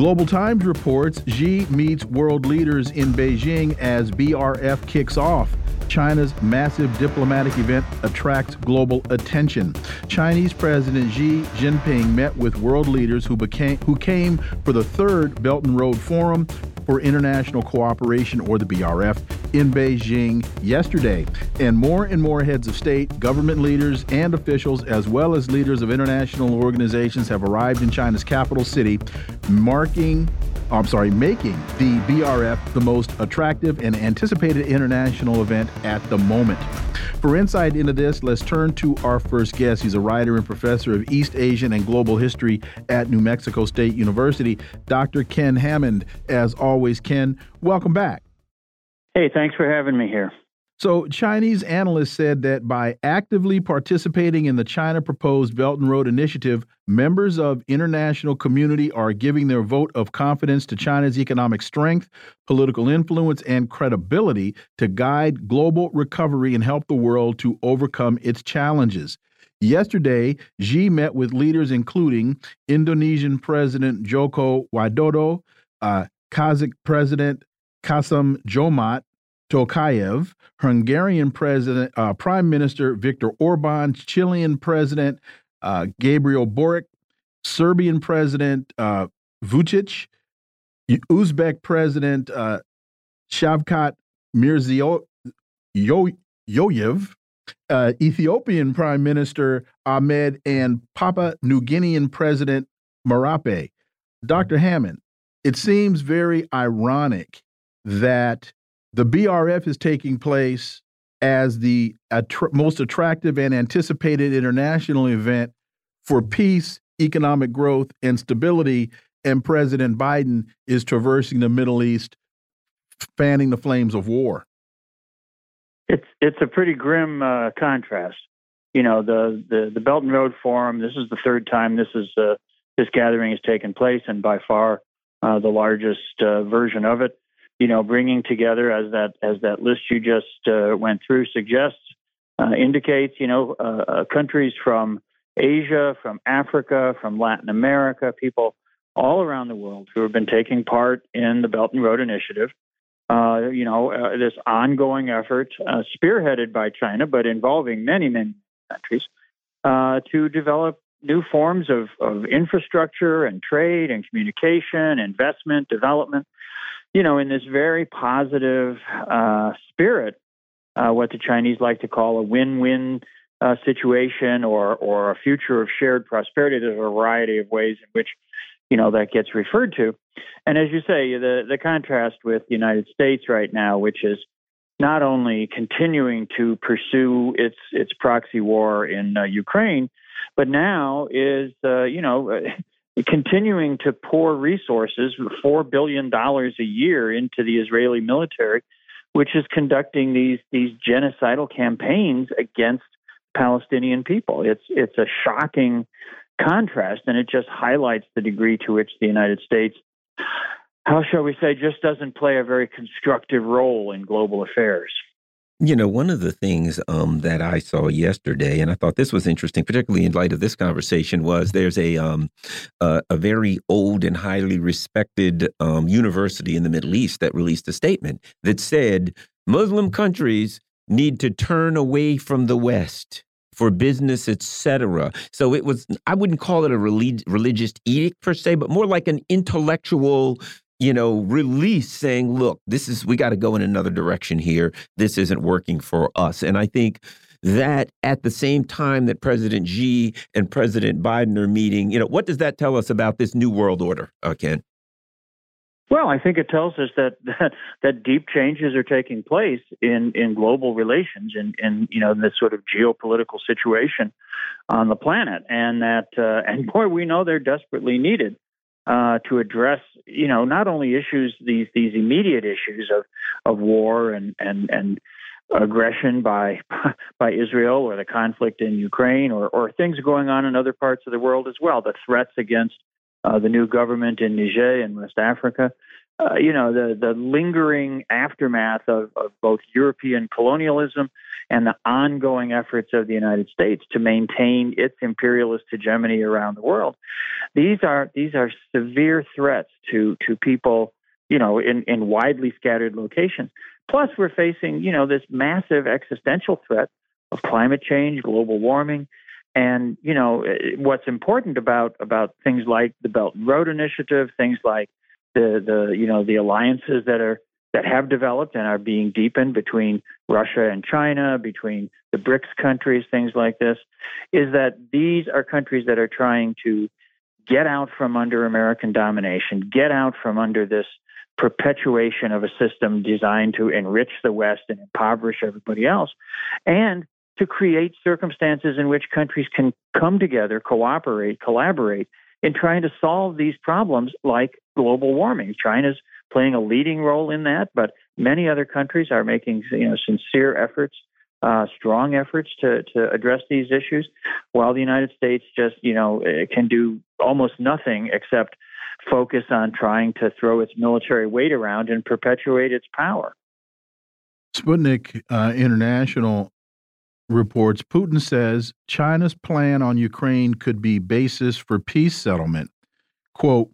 Global Times reports Xi meets world leaders in Beijing as BRF kicks off. China's massive diplomatic event attracts global attention. Chinese President Xi Jinping met with world leaders who became who came for the third Belt and Road Forum for International Cooperation, or the BRF, in Beijing yesterday. And more and more heads of state, government leaders, and officials, as well as leaders of international organizations, have arrived in China's capital city, marking I'm sorry, making the BRF the most attractive and anticipated international event at the moment. For insight into this, let's turn to our first guest. He's a writer and professor of East Asian and Global History at New Mexico State University, Dr. Ken Hammond. As always, Ken, welcome back. Hey, thanks for having me here. So, Chinese analysts said that by actively participating in the China proposed Belt and Road Initiative, members of international community are giving their vote of confidence to China's economic strength, political influence, and credibility to guide global recovery and help the world to overcome its challenges. Yesterday, Xi met with leaders including Indonesian President Joko Widodo, uh, Kazakh President Kassym Jomart, Tokayev, Hungarian President, uh, Prime Minister Viktor Orban, Chilean President uh, Gabriel Boric, Serbian President uh, Vucic, Uzbek President uh, Shavkat Mirziyoyev, uh, Ethiopian Prime Minister Ahmed, and Papua New Guinean President Marape. Dr. Hammond, it seems very ironic that the BRF is taking place as the most attractive and anticipated international event for peace, economic growth, and stability. And President Biden is traversing the Middle East, fanning the flames of war. It's it's a pretty grim uh, contrast. You know, the, the the Belt and Road Forum. This is the third time this is uh, this gathering has taken place, and by far uh, the largest uh, version of it you know, bringing together as that as that list you just uh, went through suggests uh, indicates, you know, uh, uh countries from Asia, from Africa, from Latin America, people all around the world who have been taking part in the Belt and Road Initiative. Uh, you know, uh, this ongoing effort, spearheaded by China, but involving many, many countries, to develop new forms of, of infrastructure and trade and communication, investment, development you know, in this very positive uh, spirit, uh, what the Chinese like to call a win-win uh, situation or or a future of shared prosperity. There's a variety of ways in which you know that gets referred to, and as you say, the the contrast with the United States right now, which is not only continuing to pursue its its proxy war in uh, Ukraine, but now is uh, you know continuing to pour resources, four billion dollars a year, into the Israeli military, which is conducting these these genocidal campaigns against Palestinian people. It's it's a shocking contrast, and it just highlights the degree to which the United States, how shall we say, just doesn't play a very constructive role in global affairs. You know, one of the things um, that I saw yesterday, and I thought this was interesting, particularly in light of this conversation, was there's a um, a, a, very old and highly respected um, university in the Middle East that released a statement that said Muslim countries need to turn away from the West for business, etc. So it was, I wouldn't call it a relig religious edict per se, but more like an intellectual you know, release saying, look, this is, we got to go in another direction here. This isn't working for us. And I think that at the same time that President Xi and President Biden are meeting, you know, what does that tell us about this new world order, uh, Ken? Well, I think it tells us that, that, that deep changes are taking place in in global relations and in, in you know in this sort of geopolitical situation on the planet, and that uh, and boy, we know they're desperately needed. Uh, to address, you know, not only issues these these immediate issues of of war and and and aggression by by Israel or the conflict in Ukraine or or things going on in other parts of the world as well, the threats against uh, the new government in Niger in West Africa. Uh, you know, the, the lingering aftermath of, of both European colonialism and the ongoing efforts of the United States to maintain its imperialist hegemony around the world. These are these are severe threats to to people, you know, in, in widely scattered locations. Plus, we're facing, you know, this massive existential threat of climate change, global warming, and you know what's important about about things like the Belt and Road Initiative, things like the the you know the alliances that are that have developed and are being deepened between Russia and China, between the BRICS countries, things like this, is that these are countries that are trying to get out from under American domination, get out from under this perpetuation of a system designed to enrich the West and impoverish everybody else, and to create circumstances in which countries can come together, cooperate, collaborate, in trying to solve these problems like global warming. China's playing a leading role in that, but many other countries are making you know sincere efforts, uh, strong efforts to to address these issues, while the United States just you know eh, can do almost nothing except focus on trying to throw its military weight around and perpetuate its power. Sputnik uh, International reports Putin says China's plan on Ukraine could be basis for peace settlement. Quote,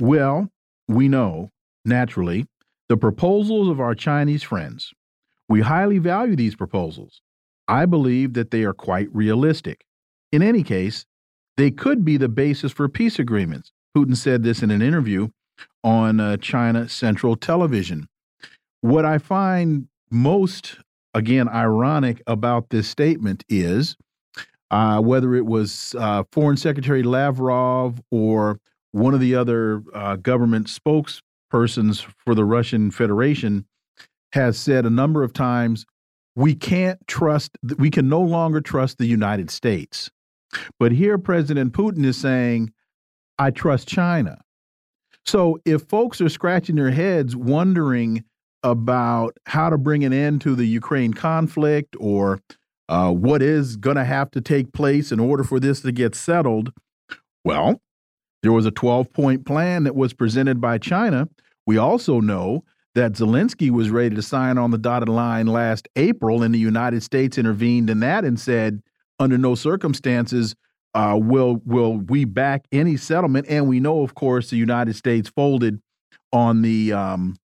well, we know, naturally, the proposals of our Chinese friends. We highly value these proposals. I believe that they are quite realistic. In any case, they could be the basis for peace agreements. Putin said this in an interview on uh, China Central Television. What I find most again ironic about this statement is uh, whether it was uh, Foreign Secretary Lavrov or one of the other uh, government spokespersons for the Russian Federation has said a number of times we can't trust, we can no longer trust the United States. But here, President Putin is saying, I trust China. So if folks are scratching their heads wondering about how to bring an end to the Ukraine conflict or uh, what is going to have to take place in order for this to get settled, well, there was a 12 point plan that was presented by China. We also know that Zelensky was ready to sign on the dotted line last April, and the United States intervened in that and said, under no circumstances uh, will will we back any settlement. And we know, of course, the United States folded on the um,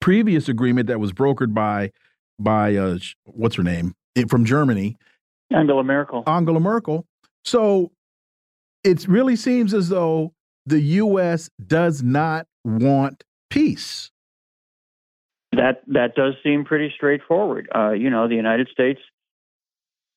previous agreement that was brokered by by uh, what's her name it, from Germany, Angela Merkel. Angela Merkel. So it really seems as though the U.S. does not want peace. That that does seem pretty straightforward. Uh, you know, the United States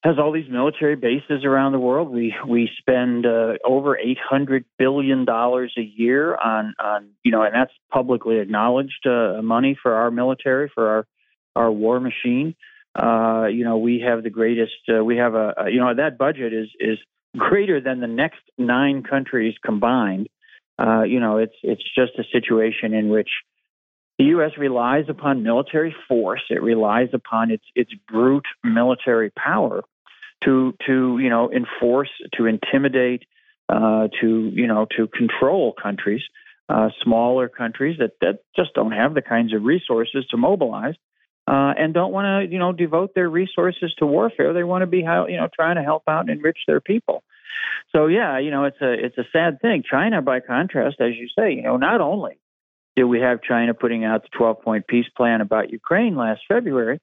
has all these military bases around the world. We we spend uh, over eight hundred billion dollars a year on on you know, and that's publicly acknowledged uh, money for our military for our our war machine. Uh, you know, we have the greatest. Uh, we have a, a you know that budget is is greater than the next nine countries combined. Uh, you know, it's it's just a situation in which the U.S. relies upon military force. It relies upon its its brute military power to to you know enforce, to intimidate, uh, to you know to control countries, uh, smaller countries that that just don't have the kinds of resources to mobilize. Uh, and don't want to, you know, devote their resources to warfare. They want to be, how you know, trying to help out and enrich their people. So yeah, you know, it's a it's a sad thing. China, by contrast, as you say, you know, not only did we have China putting out the 12 point peace plan about Ukraine last February,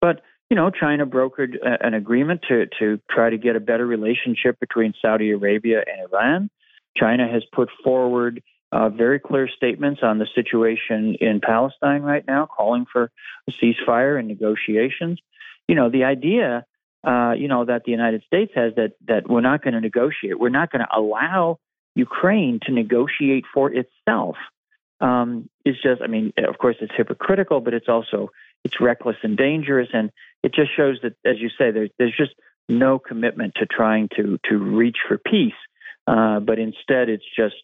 but you know, China brokered an agreement to, to try to get a better relationship between Saudi Arabia and Iran. China has put forward uh, very clear statements on the situation in Palestine right now, calling for a ceasefire and negotiations. You know, the idea, uh, you know, that the United States has that that we're not going to negotiate, we're not going to allow Ukraine to negotiate for itself, um, is just, I mean, of course, it's hypocritical, but it's also it's reckless and dangerous, and it just shows that, as you say, there's there's just no commitment to trying to to reach for peace, uh, but instead it's just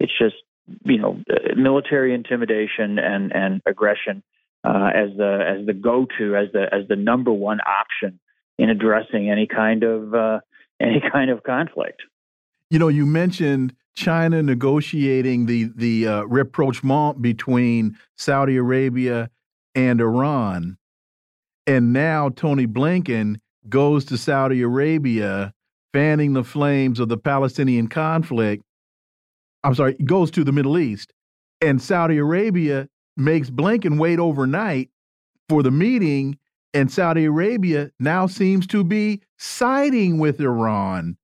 It's just you know military intimidation and and aggression uh, as the as the go to as the as the number one option in addressing any kind of uh, any kind of conflict. You know, you mentioned China negotiating the the uh, rapprochement between Saudi Arabia and Iran, and now Tony Blinken goes to Saudi Arabia, fanning the flames of the Palestinian conflict. I'm sorry, goes to the Middle East, and Saudi Arabia makes Blinken wait overnight for the meeting, and Saudi Arabia now seems to be siding with Iran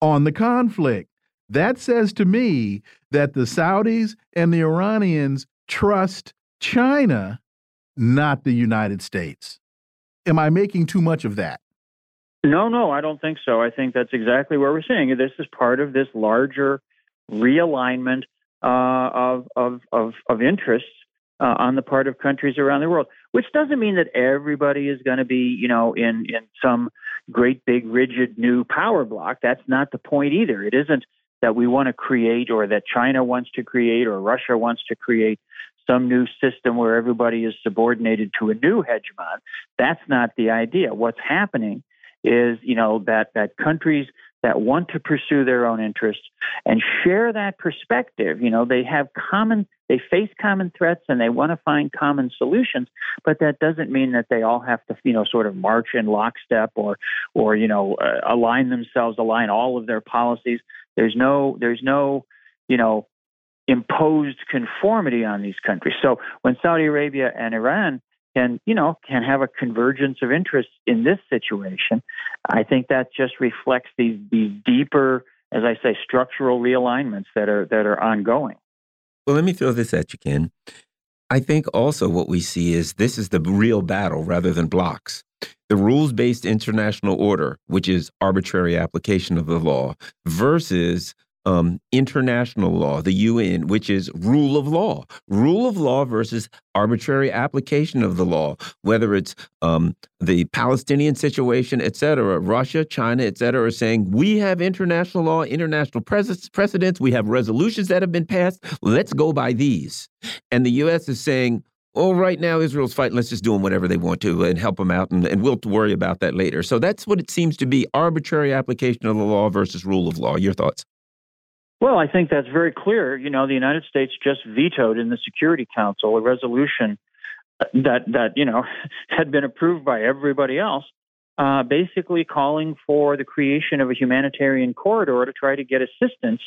on the conflict. That says to me that the Saudis and the Iranians trust China, not the United States. Am I making too much of that? No, no, I don't think so. I think that's exactly what we're seeing. This is part of this larger realignment uh, of, of, of, of interests uh, on the part of countries around the world, which doesn't mean that everybody is going to be, you know, in, in some great big rigid new power block. That's not the point either. It isn't that we want to create or that China wants to create or Russia wants to create some new system where everybody is subordinated to a new hegemon. That's not the idea. What's happening is, you know, that that countries that want to pursue their own interests and share that perspective. You know, they have common, they face common threats and they want to find common solutions, but that doesn't mean that they all have to, you know, sort of march in lockstep or, or you know, uh, align themselves, align all of their policies. There's no, there's no, you know, imposed conformity on these countries. So when Saudi Arabia and Iran can, you know, can have a convergence of interests in this situation, I think that just reflects these these deeper, as I say, structural realignments that are that are ongoing. Well, let me throw this at you, Ken. I think also what we see is this is the real battle rather than blocks. The rules based international order, which is arbitrary application of the law, versus um, international law, the UN, which is rule of law. Rule of law versus arbitrary application of the law, whether it's um, the Palestinian situation, et cetera. Russia, China, et cetera, are saying we have international law, international precedents, we have resolutions that have been passed. Let's go by these. And the U.S. is saying, oh, right now Israel's fighting. Let's just do them whatever they want to and help them out, and, and we'll worry about that later. So that's what it seems to be arbitrary application of the law versus rule of law. Your thoughts? Well, I think that's very clear. You know, the United States just vetoed in the Security Council a resolution that that you know had been approved by everybody else, uh, basically calling for the creation of a humanitarian corridor to try to get assistance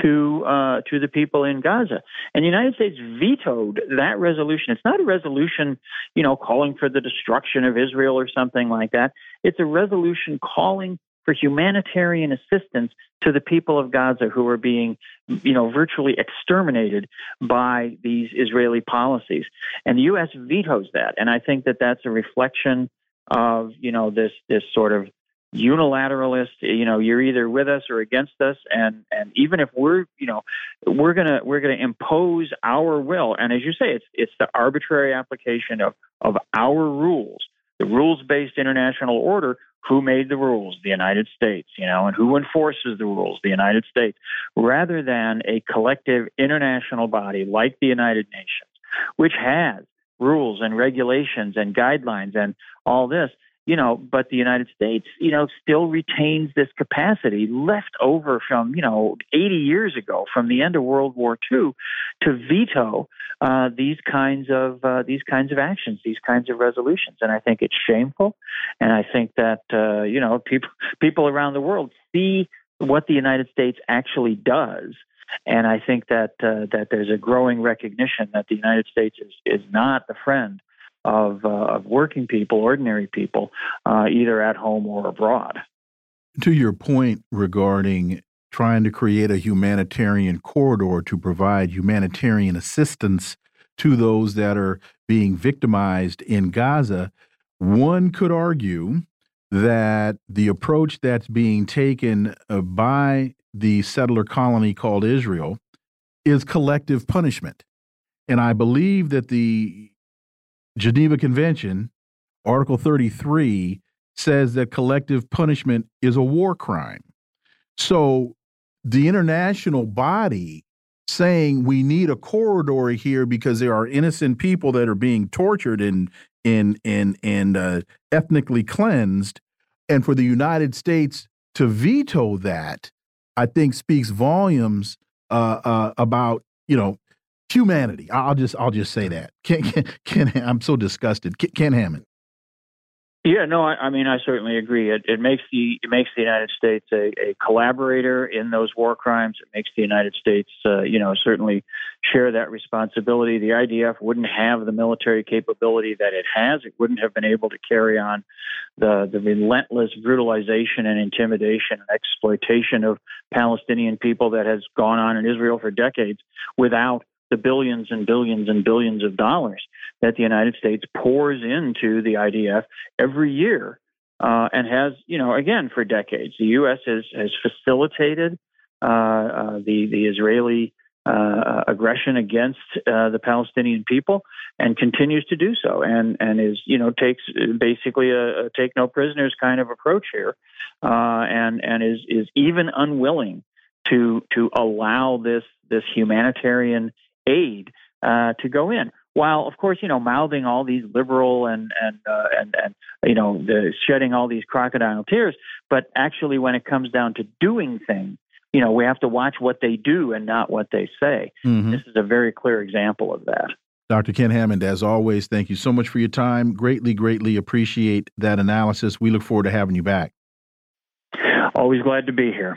to uh, to the people in Gaza. And the United States vetoed that resolution. It's not a resolution, you know, calling for the destruction of Israel or something like that. It's a resolution calling for humanitarian assistance to the people of Gaza who are being, you know, virtually exterminated by these Israeli policies. And the U.S. vetoes that. And I think that that's a reflection of, you know, this this sort of unilateralist you know you're either with us or against us and and even if we're you know we're going to we're to impose our will and as you say it's it's the arbitrary application of of our rules the rules based international order who made the rules the united states you know and who enforces the rules the united states rather than a collective international body like the united nations which has rules and regulations and guidelines and all this you know, but the United States, you know, still retains this capacity left over from, you know, 80 years ago, from the end of World War II, to veto uh, these kinds of uh, these kinds of actions, these kinds of resolutions. And I think it's shameful, and I think that uh, you know people people around the world see what the United States actually does. And I think that uh, that there's a growing recognition that the United States is is not the friend of, uh, of working people, ordinary people, uh, either at home or abroad. To your point regarding trying to create a humanitarian corridor to provide humanitarian assistance to those that are being victimized in Gaza, one could argue that the approach that's being taken uh, by the settler colony called Israel is collective punishment. And I believe that the Geneva Convention, Article 33, says that collective punishment is a war crime. So the international body saying we need a corridor here because there are innocent people that are being tortured and and and and uh, ethnically cleansed, and for the United States to veto that, I think speaks volumes uh, uh, about you know humanity. I'll just I'll just say that. Ken, Ken, Ken I'm so disgusted. Ken, Ken Hammond. Yeah, no, I, I mean, I certainly agree. It, it makes the it makes the United States a, a collaborator in those war crimes. It makes the United States, uh, you know, certainly share that responsibility. The IDF wouldn't have the military capability that it has. It wouldn't have been able to carry on the the relentless brutalization and intimidation and exploitation of Palestinian people that has gone on in Israel for decades without the billions and billions and billions of dollars that the United States pours into the IDF every year, uh, and has, you know, again for decades. The U.S. has has facilitated uh, uh, the the Israeli uh, aggression against uh, the Palestinian people, and continues to do so, and and is, you know, takes basically a, a take no prisoners kind of approach here, uh, and and is is even unwilling to to allow this this humanitarian aid uh, to go in. While, of course, you know, mouthing all these liberal and and uh, and and you know, the, shedding all these crocodile tears, but actually, when it comes down to doing things, you know, we have to watch what they do and not what they say. Mm -hmm. This is a very clear example of that. Dr. Ken Hammond, as always, thank you so much for your time. Greatly, greatly appreciate that analysis. We look forward to having you back. Always glad to be here.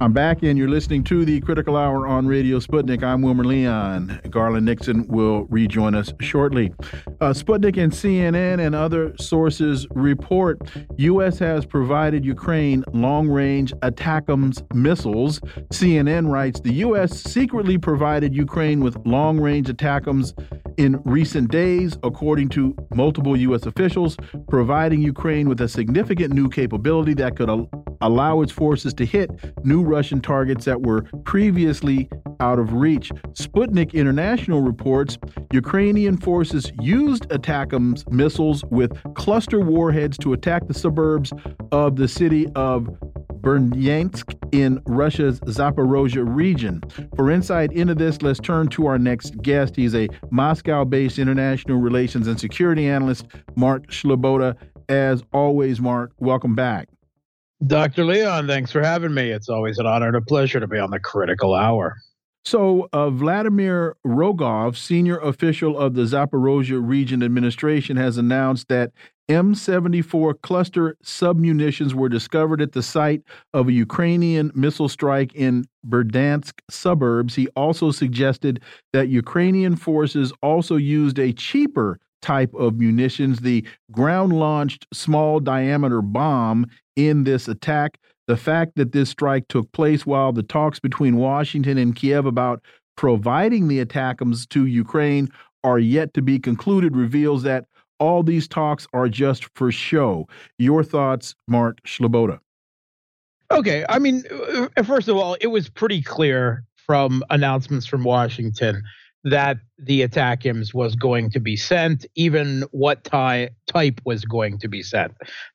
I'm back, and you're listening to the Critical Hour on Radio Sputnik. I'm Wilmer Leon. Garland Nixon will rejoin us shortly. Uh, Sputnik and CNN and other sources report U.S. has provided Ukraine long-range ATACMS missiles. CNN writes the U.S. secretly provided Ukraine with long-range ATACMS in recent days, according to multiple U.S. officials, providing Ukraine with a significant new capability that could al allow its forces to hit new Russian targets that were previously out of reach. Sputnik International reports Ukrainian forces used ATACMS missiles with cluster warheads to attack the suburbs of the city of Berdyansk in Russia's Zaporozhye region. For insight into this, let's turn to our next guest. He's a Moscow based international relations and security analyst, Mark Sleboda. As always, Mark, welcome back. Dr. Leon, thanks for having me. It's always an honor and a pleasure to be on the critical hour. So, uh, Vladimir Rogov, senior official of the Zaporozhye Region Administration, has announced that M74 cluster submunitions were discovered at the site of a Ukrainian missile strike in Berdyansk suburbs. He also suggested that Ukrainian forces also used a cheaper type of munitions, the ground launched small diameter bomb, in this attack. The fact that this strike took place while the talks between Washington and Kiev about providing the ATACMS to Ukraine are yet to be concluded reveals that all these talks are just for show. Your thoughts, Mark Sleboda? Okay. I mean, uh, first of all, it was pretty clear from announcements from Washington that the ATACMS was going to be sent, even what ty- type was going to be sent.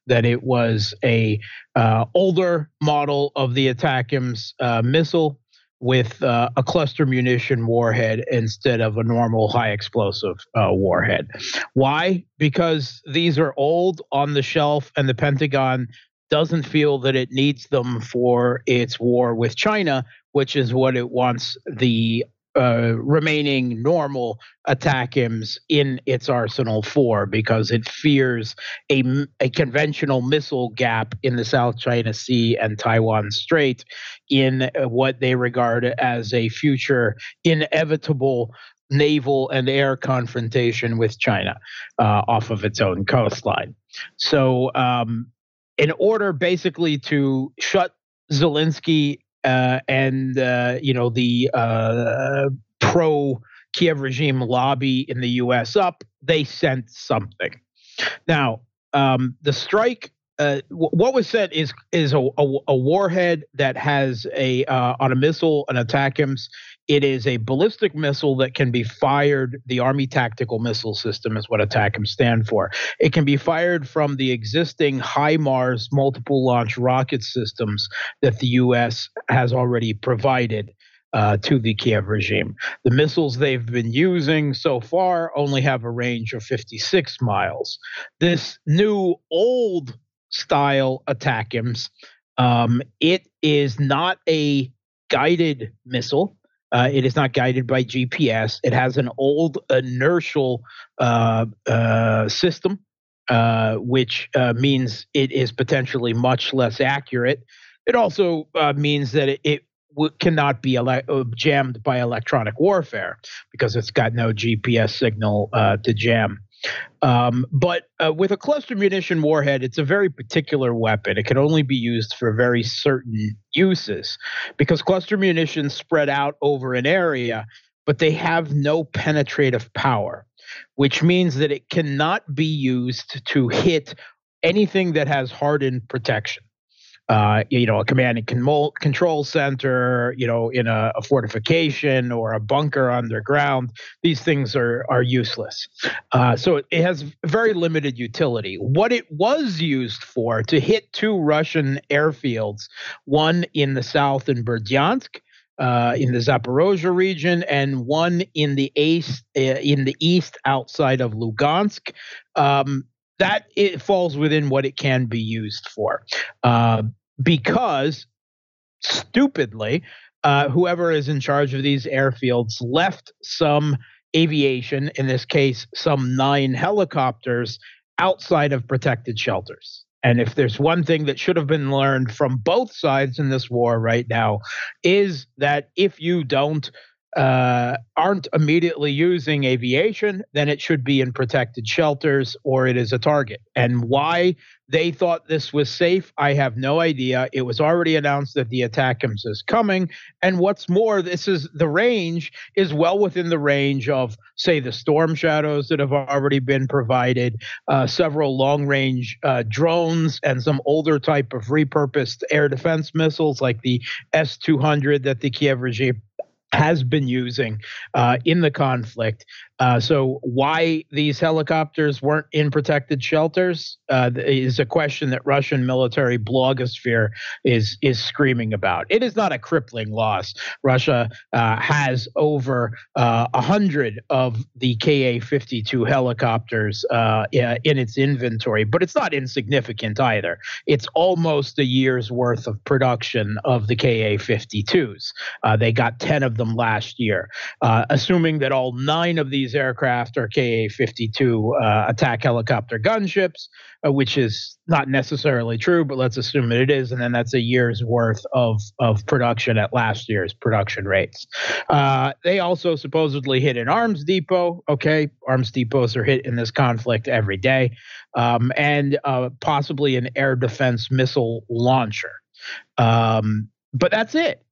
That it was a uh, older model of the ATACMS uh, missile with uh, a cluster munition warhead instead of a normal high explosive uh, warhead. Why? Because these are old on the shelf, and the Pentagon doesn't feel that it needs them for its war with China, which is what it wants the uh, remaining normal ATACMS in its arsenal for because it fears a, a conventional missile gap in the South China Sea and Taiwan Strait in uh, what they regard as a future inevitable naval and air confrontation with China uh, off of its own coastline. So, um, in order basically to shut Zelensky and uh, you know the uh, pro Kiev regime lobby in the U.S. up, they sent something. Now, um, the strike uh, what was sent is is a, a, a, warhead that has a uh, on a missile an ATACMS. It is a ballistic missile that can be fired. The Army Tactical Missile System is what ATACMS stand for. It can be fired from the existing HIMARS multiple launch rocket systems that the U.S. has already provided. Uh, to the Kiev regime. The missiles they've been using so far only have a range of 56 miles. This new old style ATACMS. Um, it is not a guided missile. Uh, it is not guided by GPS. It has an old inertial uh, uh, system, uh, which uh, means it is potentially much less accurate. It also uh, means that it, it w- cannot be ele- jammed by electronic warfare because it's got no GPS signal to jam. Um, but uh, with a cluster munition warhead, it's a very particular weapon. It can only be used for very certain uses because cluster munitions spread out over an area, but they have no penetrative power, which means that it cannot be used to hit anything that has hardened protection uh, you know, a command and control center, you know, in a, a, fortification or a bunker underground. These things are are useless. Uh, so it, has very limited utility. What it was used for to hit two Russian airfields, one in the south in Berdyansk. Uh, in the Zaporozhye region, and one in the east, uh, in the east outside of Lugansk. Um, that it falls within what it can be used for. Uh, because stupidly, uh, whoever is in charge of these airfields left some aviation, in this case, some nine helicopters, outside of protected shelters. And if there's one thing that should have been learned from both sides in this war right now, is that if you don't uh, aren't immediately using aviation, then it should be in protected shelters or it is a target. And why they thought this was safe, I have no idea. It was already announced that the ATACMS is coming. And what's more, this is the range is well within the range of, say, the storm shadows that have already been provided, uh, several long range uh, drones, and some older type of repurposed air defense missiles like the S 200 that the Kiev regime has been using uh, in the conflict. Uh, so, why these helicopters weren't in protected shelters uh, is a question that Russian military blogosphere is is screaming about. It is not a crippling loss. Russia uh, has over uh, a hundred of the Ka-52 helicopters uh, in its inventory, but it's not insignificant either. It's almost a year's worth of production of the Ka-52s. they got ten of them last year, assuming that all nine of these these aircraft are Ka 52 uh, attack helicopter gunships, uh, which is not necessarily true, but let's assume that it is. And then that's a year's worth of, of production at last year's production rates. Uh, they also supposedly hit an arms depot. Okay, arms depots are hit in this conflict every day, um, and uh, possibly an air defense missile launcher. Um, but that's it.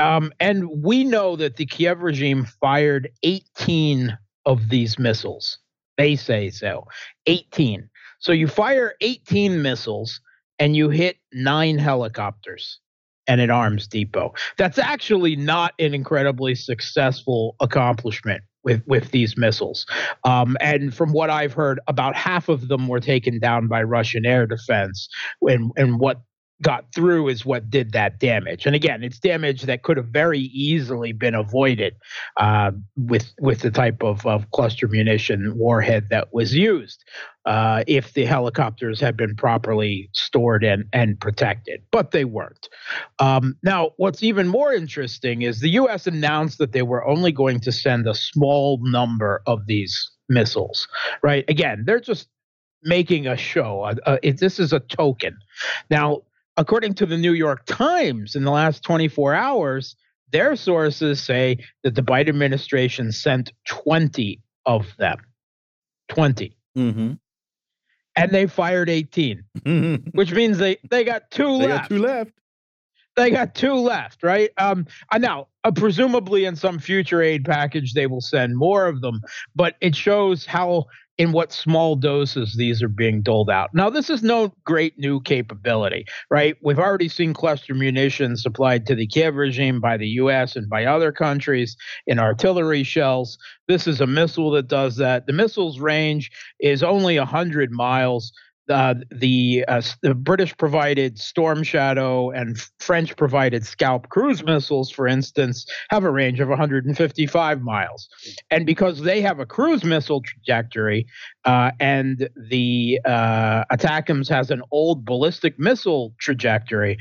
Um, and we know that the Kiev regime fired 18 of these missiles. They say so. 18. So you fire 18 missiles and you hit nine helicopters and an arms depot. That's actually not an incredibly successful accomplishment with with these missiles. Um, and from what I've heard, about half of them were taken down by Russian air defense. And and what got through is what did that damage. And again, it's damage that could have very easily been avoided uh, with with the type of, of cluster munition warhead that was used uh, if the helicopters had been properly stored and, and protected, but they weren't. Um, now, what's even more interesting is the U.S. announced that they were only going to send a small number of these missiles, right? Again, they're just making a show. Uh, it, this is a token. Now, according to the New York Times, in the last 24 hours, their sources say that the Biden administration sent 20 of them. 20. Mm-hmm. And they fired 18, which means they, they got two they left. Got two left. They got two left, right? Um, now, uh, presumably in some future aid package, they will send more of them, but it shows how in what small doses these are being doled out. Now, this is no great new capability, right? We've already seen cluster munitions supplied to the Kiev regime by the US and by other countries in artillery shells. This is a missile that does that. The missile's range is only 100 miles uh, the, uh, the British provided Storm Shadow and French provided Scalp cruise missiles, for instance, have a range of 155 miles. And because they have a cruise missile trajectory, uh, and the uh, ATACMS has an old ballistic missile trajectory,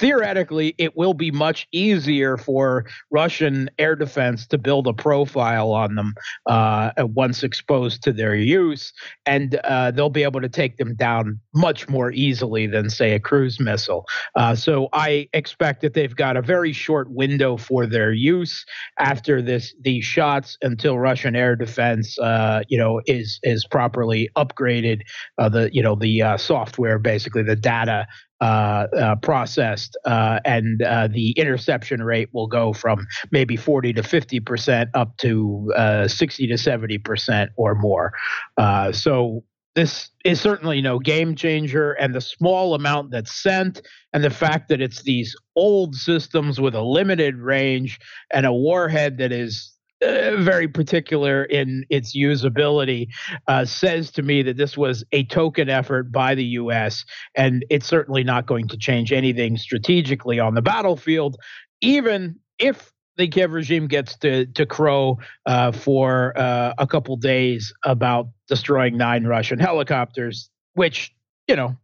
theoretically, it will be much easier for Russian air defense to build a profile on them uh, once exposed to their use, and uh, they'll be able to take them down much more easily than, say, a cruise missile. Uh, so I expect that they've got a very short window for their use after this these shots until Russian air defense, uh, you know, is is properly upgraded. Uh, the you know the uh, software, basically the data processed, uh, and uh, the interception rate will go from maybe 40 to 50 percent up to uh, 60 to 70 percent or more. Uh, so this is certainly no game changer, and the small amount that's sent, and the fact that it's these old systems with a limited range and a warhead that is uh, very particular in its usability, uh, says to me that this was a token effort by the U.S. and it's certainly not going to change anything strategically on the battlefield, even if the Kiev regime gets to to crow uh, for uh, a couple days about destroying nine Russian helicopters, which you know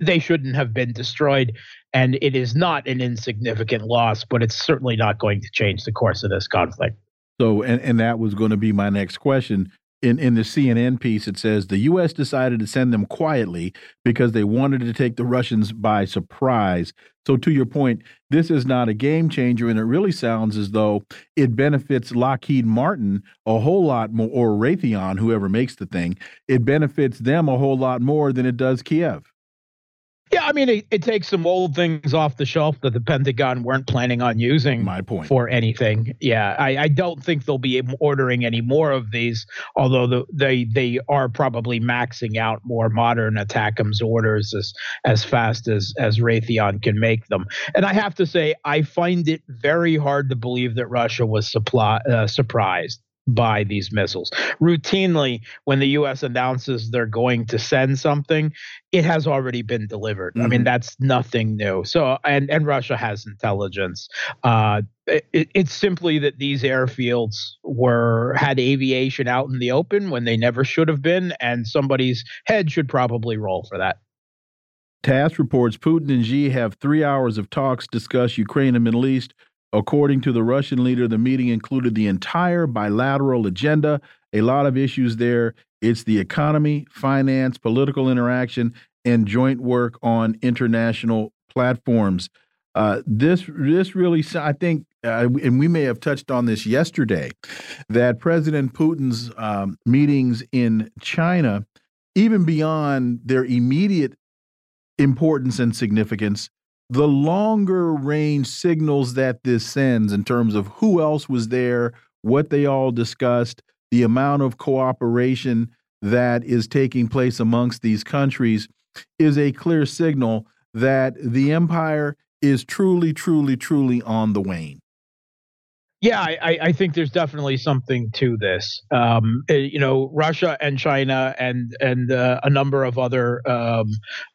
they shouldn't have been destroyed, and it is not an insignificant loss, but it's certainly not going to change the course of this conflict. So, and, and that was going to be my next question. In, in the CNN piece, it says the U.S. decided to send them quietly because they wanted to take the Russians by surprise. So, to your point, this is not a game changer, and it really sounds as though it benefits Lockheed Martin a whole lot more, or Raytheon, whoever makes the thing. It benefits them a whole lot more than it does Kiev. Yeah, I mean, it, it, takes some old things off the shelf that the Pentagon weren't planning on using. My point for anything. Yeah, I, I don't think they'll be ordering any more of these. Although the, they they are probably maxing out more modern ATACMS orders as as fast as as Raytheon can make them. And I have to say, I find it very hard to believe that Russia was supply, uh, surprised by these missiles. Routinely, when the U.S. announces they're going to send something, it has already been delivered. Mm-hmm. I mean, mm-hmm. that's nothing new. So, and and Russia has intelligence. Uh, it, it's simply that these airfields were had aviation out in the open when they never should have been, and somebody's head should probably roll for that. TASS reports Putin and Xi have three hours of talks discuss Ukraine and Middle East According to the Russian leader, the meeting included the entire bilateral agenda, a lot of issues there. It's the economy, finance, political interaction, and joint work on international platforms. Uh, this this really, I think, uh, and we may have touched on this yesterday, that President Putin's um, meetings in China, even beyond their immediate importance and significance, the longer range signals that this sends in terms of who else was there, what they all discussed, the amount of cooperation that is taking place amongst these countries is a clear signal that the empire is truly, truly, truly on the wane. Yeah, I, I, think there's definitely something to this. Um, eh, you know, Russia and China and and uh, a number of other um,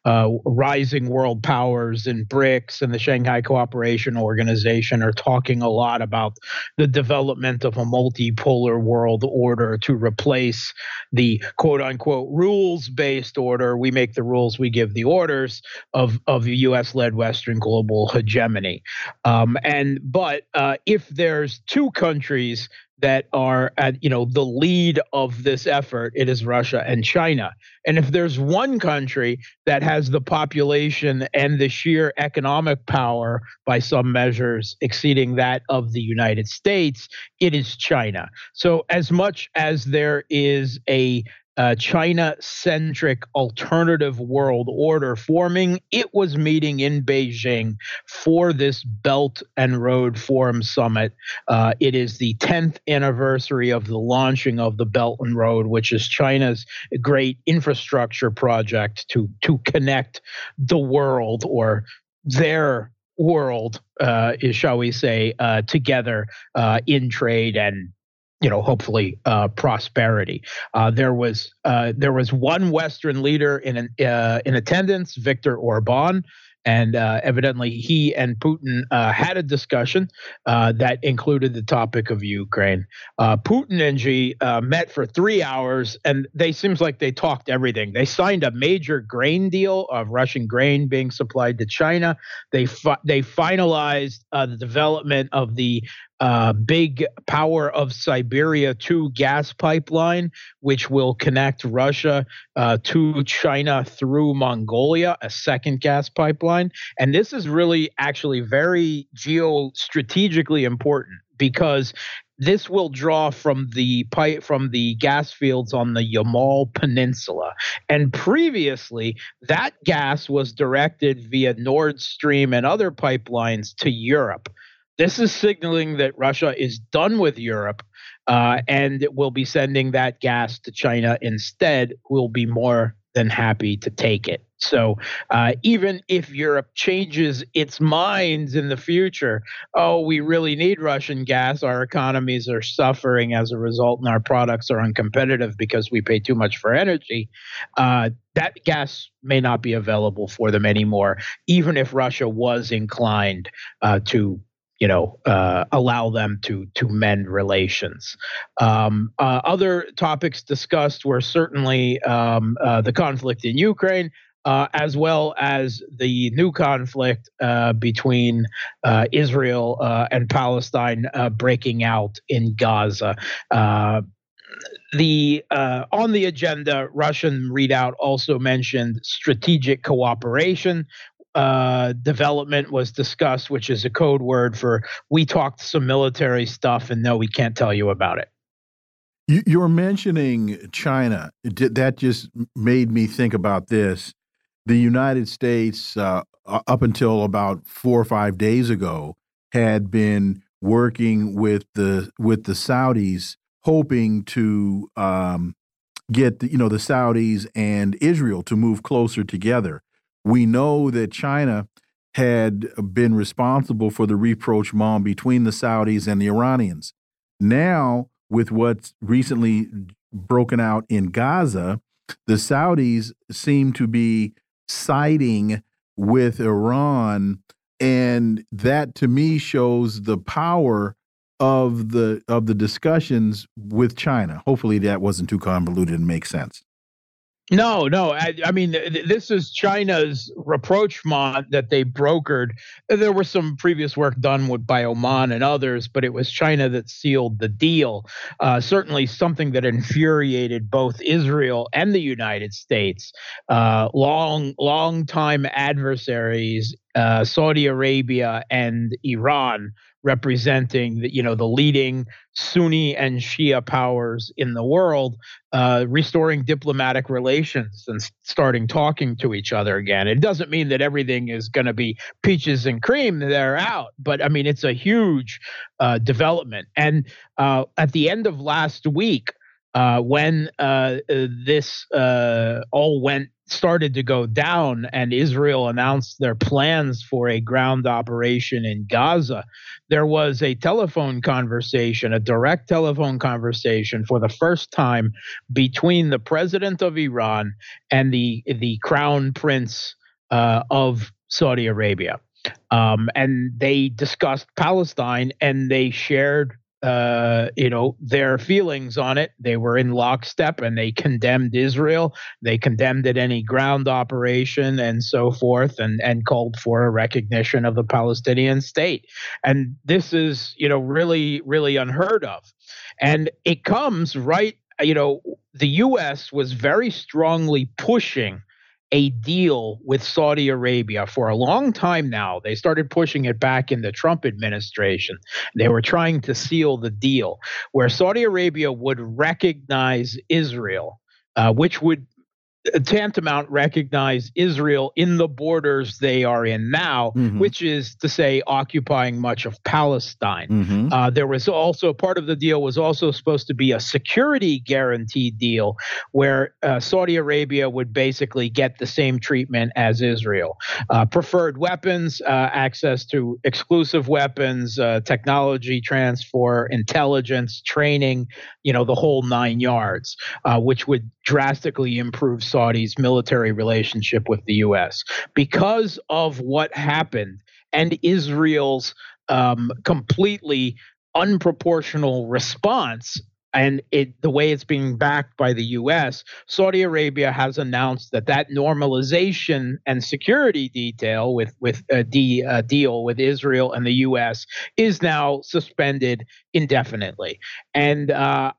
uh, rising world powers and BRICS and the Shanghai Cooperation Organization are talking a lot about the development of a multipolar world order to replace the quote unquote rules based order. We make the rules, we give the orders of of U.S. led Western global hegemony. Um, and but uh, if there's there's two countries that are at you know the lead of this effort. It is russia and china. And if there's one country that has the population and the sheer economic power by some measures exceeding that of the united states it is china. So as much as there is a uh, China centric alternative world order forming. It was meeting in Beijing for this Belt and Road Forum Summit. Uh, it is the 10th anniversary of the launching of the Belt and Road, which is China's great infrastructure project to, to connect the world or their world, uh, shall we say, uh, together uh, in trade and you know, hopefully uh, prosperity. Uh, there was uh, there was one Western leader in an, uh, in attendance, Viktor Orban, and uh, evidently he and Putin uh, had a discussion that included the topic of Ukraine. Putin and Xi met for three hours, and they seems like they talked everything. They signed a major grain deal of Russian grain being supplied to China. They fi- they finalized the development of the uh, big power of Siberia 2 gas pipeline, which will connect Russia uh, to China through Mongolia, a second gas pipeline. And this is really actually very geostrategically important because this will draw from the pipe from the gas fields on the Yamal Peninsula. And previously, that gas was directed via Nord Stream and other pipelines to Europe. This is signaling that Russia is done with Europe uh, and will be sending that gas to China instead, will be more than happy to take it. So uh, even if Europe changes its minds in the future, oh, we really need Russian gas, our economies are suffering as a result, and our products are uncompetitive because we pay too much for energy, uh, that gas may not be available for them anymore, even if Russia was inclined uh, to you know, uh, allow them to to mend relations. Um, uh, other topics discussed were certainly um, uh, the conflict in Ukraine. Uh, as well as the new conflict uh, between uh, Israel and Palestine breaking out in Gaza the uh, on the agenda, Russian readout also mentioned strategic cooperation, uh, development was discussed, which is a code word for we talked some military stuff and no, we can't tell you about it. You're mentioning China. That just made me think about this. The United States, uh, up until about four or five days ago, had been working with the with the Saudis, hoping to um, get the, you know the Saudis and Israel to move closer together. We know that China had been responsible for the rapprochement between the Saudis and the Iranians. Now, with what's recently broken out in Gaza, the Saudis seem to be siding with Iran. And that to me shows the power of the of the discussions with China. Hopefully that wasn't too convoluted and makes sense. No, no. I, I mean, th- this is China's rapprochement that they brokered. There was some previous work done with by Oman and others, but it was China that sealed the deal. Uh, certainly, something that infuriated both Israel and the United States. Uh, long, long time adversaries, uh, Saudi Arabia and Iran, representing the, you know the leading Sunni and Shia powers in the world, uh, restoring diplomatic relations and starting talking to each other again. It doesn't mean that everything is going to be peaches and cream; they're out. But I mean, it's a huge uh, development. And uh, at the end of last week, uh, when uh, this uh, all went started to go down and Israel announced their plans for a ground operation in Gaza, there was a telephone conversation, a direct telephone conversation for the first time between the president of Iran and the the crown prince uh, of Saudi Arabia. Um, and they discussed Palestine and they shared uh, you know, their feelings on it. They were in lockstep and they condemned Israel. They condemned it any ground operation and so forth, and and called for a recognition of the Palestinian state. And this is, you know, really really unheard of. And it comes right, you know, the U.S. was very strongly pushing a deal with Saudi Arabia for a long time now. They started pushing it back in the Trump administration. They were trying to seal the deal where Saudi Arabia would recognize Israel uh, which would tantamount recognize Israel in the borders they are in now, mm-hmm. which is to say, occupying much of Palestine. Mm-hmm. Uh, there was also part of the deal was also supposed to be a security guarantee deal where uh, Saudi Arabia would basically get the same treatment as Israel uh, preferred weapons, uh, access to exclusive weapons, uh, technology transfer, intelligence, training, you know, the whole nine yards, uh, which would drastically improve Saudi's military relationship with the U.S. Because of what happened and Israel's um, completely unproportional response and it, the way it's being backed by the U.S., Saudi Arabia has announced that that normalization and security detail with with a de, uh, deal with Israel and the U.S. is now suspended indefinitely. And uh,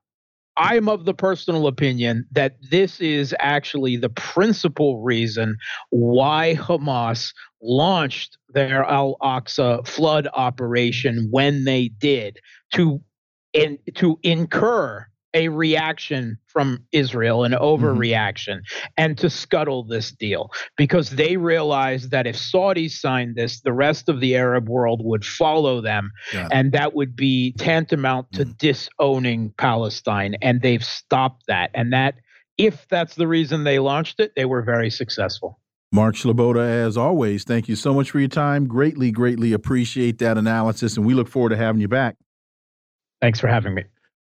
I'm of the personal opinion that this is actually the principal reason why Hamas launched their Al Aqsa flood operation when they did to in, to incur a reaction from Israel, an mm-hmm. overreaction, mm-hmm. and to scuttle this deal because they realized that if Saudis signed this, the rest of the Arab world would follow them, and that would be tantamount to mm-hmm. disowning Palestine. And they've stopped that. And that, if that's the reason they launched it, they were very successful. Mark Sleboda, as always, thank you so much for your time. Greatly, greatly appreciate that analysis, and we look forward to having you back. Thanks for having me.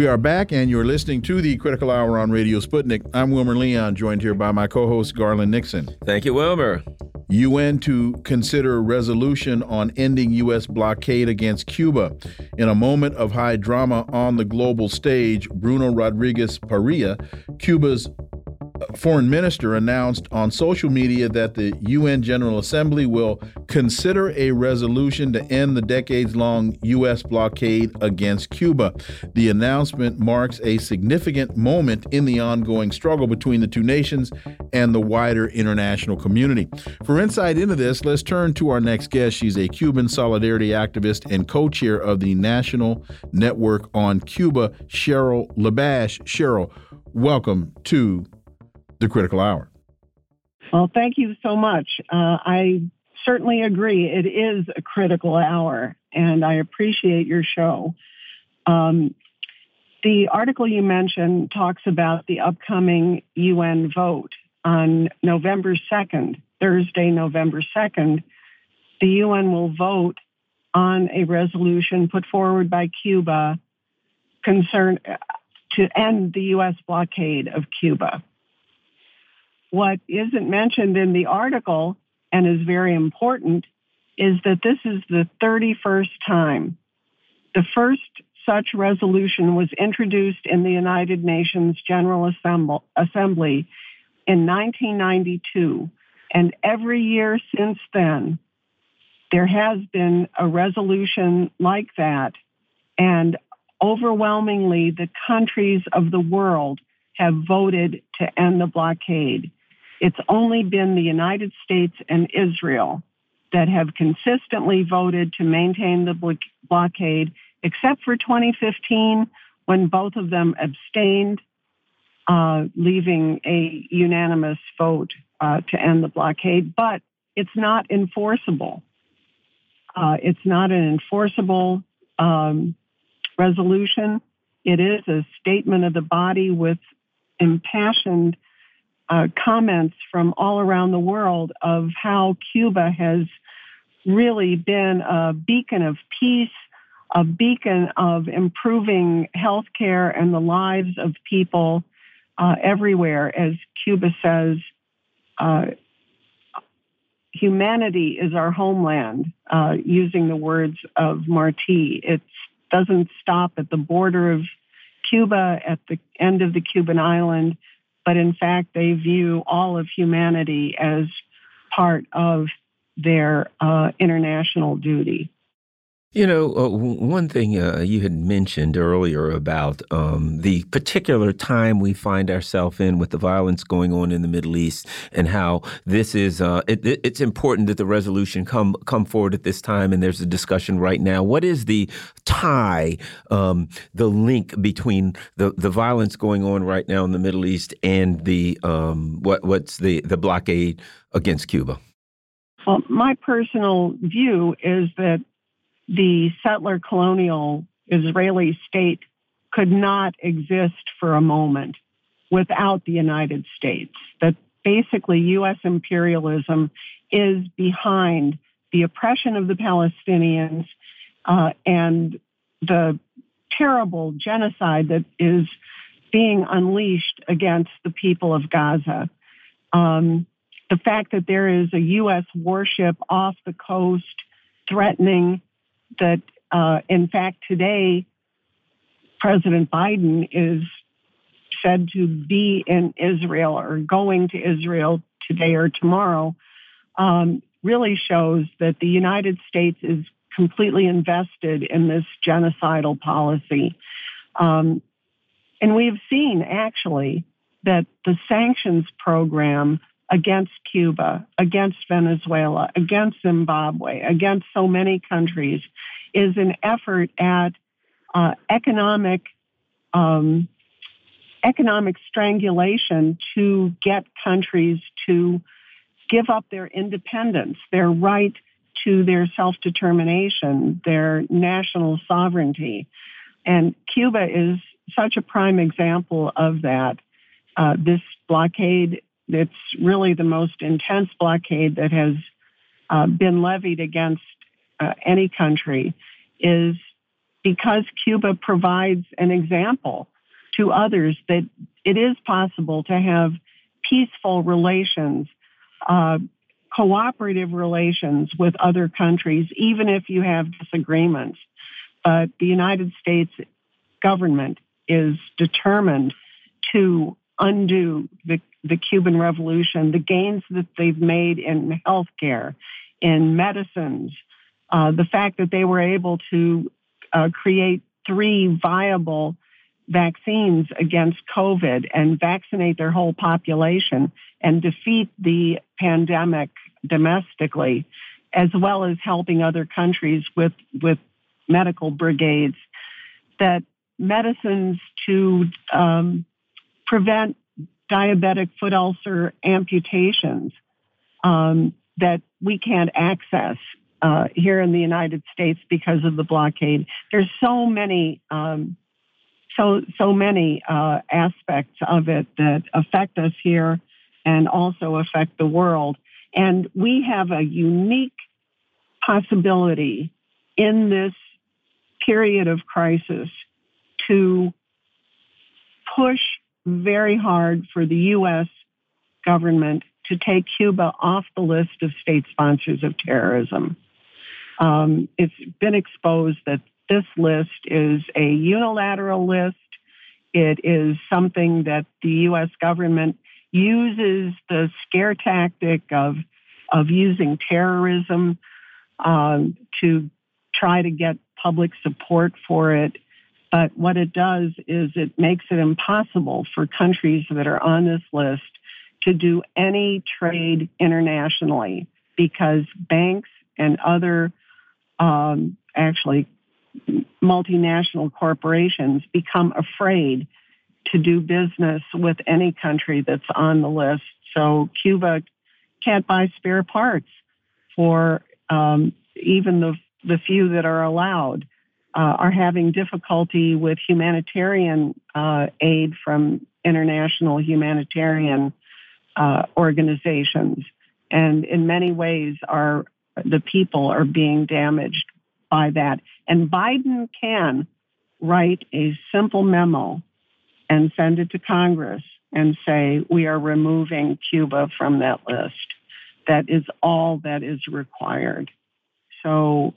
We are back, and you're listening to the Critical Hour on Radio Sputnik. I'm Wilmer Leon, joined here by my co host, Garland Nixon. Thank you, Wilmer. UN to consider resolution on ending U.S. blockade against Cuba. In a moment of high drama on the global stage, Bruno Rodriguez Parrilla, Cuba's foreign minister announced on social media that the UN General Assembly will consider a resolution to end the decades long U.S. blockade against Cuba. The announcement marks a significant moment in the ongoing struggle between the two nations and the wider international community. For insight into this, let's turn to our next guest. She's a Cuban solidarity activist and co chair of the National Network on Cuba, Cheryl LaBash. Cheryl, welcome to the critical hour. Well, thank you so much. Uh, I certainly agree. It is a critical hour, and I appreciate your show. Um, the article you mentioned talks about the upcoming UN vote on November 2nd, Thursday, November 2nd. The UN will vote on a resolution put forward by Cuba concern to end the U.S. blockade of Cuba. What isn't mentioned in the article and is very important is that this is the 31st time. The first such resolution was introduced in the United Nations General Assembly in 1992. And every year since then, there has been a resolution like that. And overwhelmingly, the countries of the world have voted to end the blockade. It's only been the United States and Israel that have consistently voted to maintain the blockade, except for 2015 when both of them abstained, uh, leaving a unanimous vote uh, to end the blockade. But it's not enforceable. Uh, it's not an enforceable um, resolution. It is a statement of the body with impassioned uh, comments from all around the world of how Cuba has really been a beacon of peace, a beacon of improving healthcare and the lives of people uh, everywhere. As Cuba says, uh, humanity is our homeland, uh, using the words of Marti. It doesn't stop at the border of Cuba, at the end of the Cuban island but in fact, they view all of humanity as part of their uh, international duty. You know, uh, one thing uh, you had mentioned earlier about um, the particular time we find ourselves in with the violence going on in the Middle East, and how this is uh, it, it's important that the resolution come come forward at this time. And there's a discussion right now. What is the tie, um, the link between the the violence going on right now in the Middle East and the um, what what's the the blockade against Cuba? Well, my personal view is that the settler colonial Israeli state could not exist for a moment without the United States. That basically U.S. imperialism is behind the oppression of the Palestinians uh, and the terrible genocide that is being unleashed against the people of Gaza. Um, the fact that there is a U.S. warship off the coast threatening that, uh, in fact, today, President Biden is said to be in Israel or going to Israel today or tomorrow, um, really shows that the United States is completely invested in this genocidal policy. Um, and we've seen actually that the sanctions program against Cuba, against Venezuela, against Zimbabwe, against so many countries is an effort at uh, economic um, economic strangulation to get countries to give up their independence, their right to their self determination, their national sovereignty. And Cuba is such a prime example of that. Uh, this blockade it's really the most intense blockade that has uh, been levied against uh, any country is because Cuba provides an example to others that it is possible to have peaceful relations, uh, cooperative relations with other countries, even if you have disagreements. But the United States government is determined to undo the the Cuban Revolution, the gains that they've made in healthcare, in medicines, uh, the fact that they were able to uh, create three viable vaccines against COVID and vaccinate their whole population and defeat the pandemic domestically, as well as helping other countries with, with medical brigades, that medicines to um, prevent diabetic foot ulcer amputations um, that we can't access uh, here in the United States because of the blockade. There's so many, um, so so many uh, aspects of it that affect us here and also affect the world. And we have a unique possibility in this period of crisis to push very hard for the U.S. government to take Cuba off the list of state sponsors of terrorism. Um, it's been exposed that this list is a unilateral list. It is something that the U.S. government uses the scare tactic of of using terrorism um, to try to get public support for it. But what it does is it makes it impossible for countries that are on this list to do any trade internationally because banks and other um, actually multinational corporations become afraid to do business with any country that's on the list. So Cuba can't buy spare parts for um, even the the few that are allowed uh, are having difficulty with humanitarian uh, aid from international humanitarian uh, organizations. And in many ways, are the people are being damaged by that. And Biden can write a simple memo and send it to Congress and say, we are removing Cuba from that list. That is all that is required. So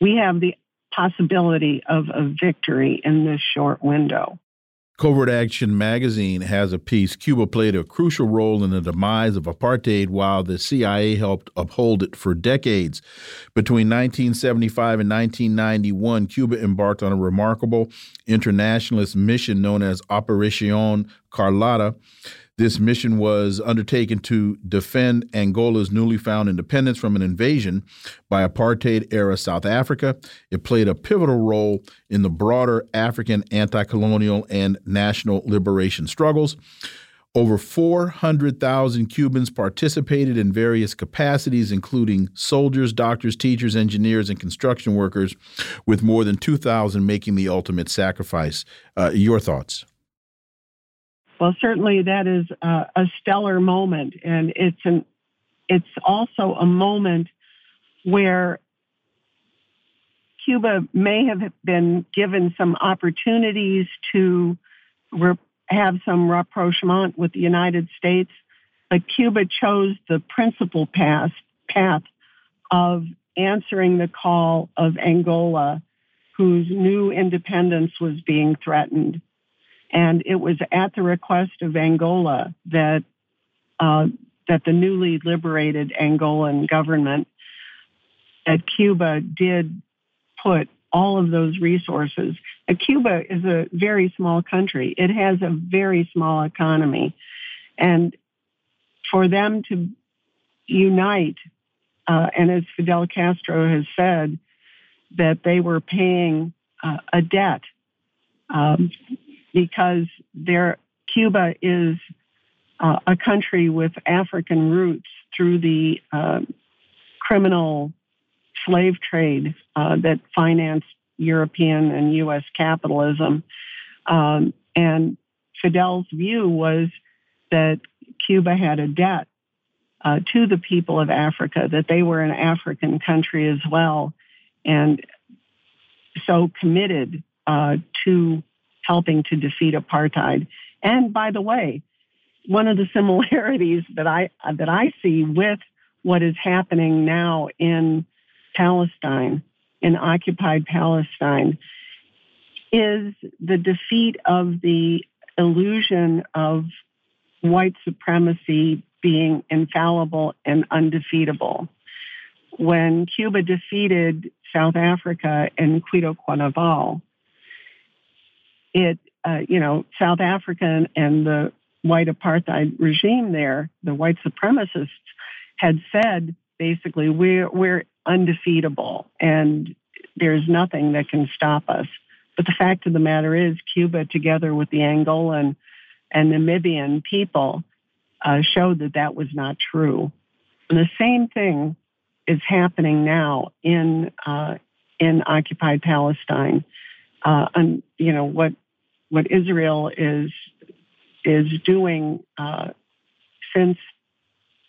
we have the possibility of a victory in this short window. Covert Action magazine has a piece Cuba played a crucial role in the demise of apartheid while the CIA helped uphold it for decades. Between 1975 and 1991, Cuba embarked on a remarkable internationalist mission known as Operacion Carlota this mission was undertaken to defend Angola's newly found independence from an invasion by apartheid era South Africa. It played a pivotal role in the broader African anti colonial and national liberation struggles. Over 400,000 Cubans participated in various capacities, including soldiers, doctors, teachers, engineers, and construction workers, with more than 2,000 making the ultimate sacrifice. Uh, your thoughts? Well, certainly that is a, a stellar moment, and it's an it's also a moment where Cuba may have been given some opportunities to re- have some rapprochement with the United States, but Cuba chose the principal path, path of answering the call of Angola, whose new independence was being threatened. And it was at the request of Angola that uh, that the newly liberated Angolan government that Cuba did put all of those resources. Cuba is a very small country. It has a very small economy. And for them to unite, uh, and as Fidel Castro has said, that they were paying uh, a debt um, because there, Cuba is uh, a country with African roots through the uh, criminal slave trade uh, that financed European and U.S. capitalism. Um, and Fidel's view was that Cuba had a debt uh, to the people of Africa, that they were an African country as well, and so committed uh, to helping to defeat apartheid. And by the way, one of the similarities that I that I see with what is happening now in Palestine, in occupied Palestine, is the defeat of the illusion of white supremacy being infallible and undefeatable. When Cuba defeated South Africa in Cuito Cuanavale, it, uh, you know, South Africa and the white apartheid regime there, the white supremacists had said basically we're we're undefeatable and there's nothing that can stop us. But the fact of the matter is, Cuba, together with the Angolan and Namibian people, uh, showed that that was not true. And the same thing is happening now in uh, in occupied Palestine. Uh, and you know what what Israel is is doing uh, since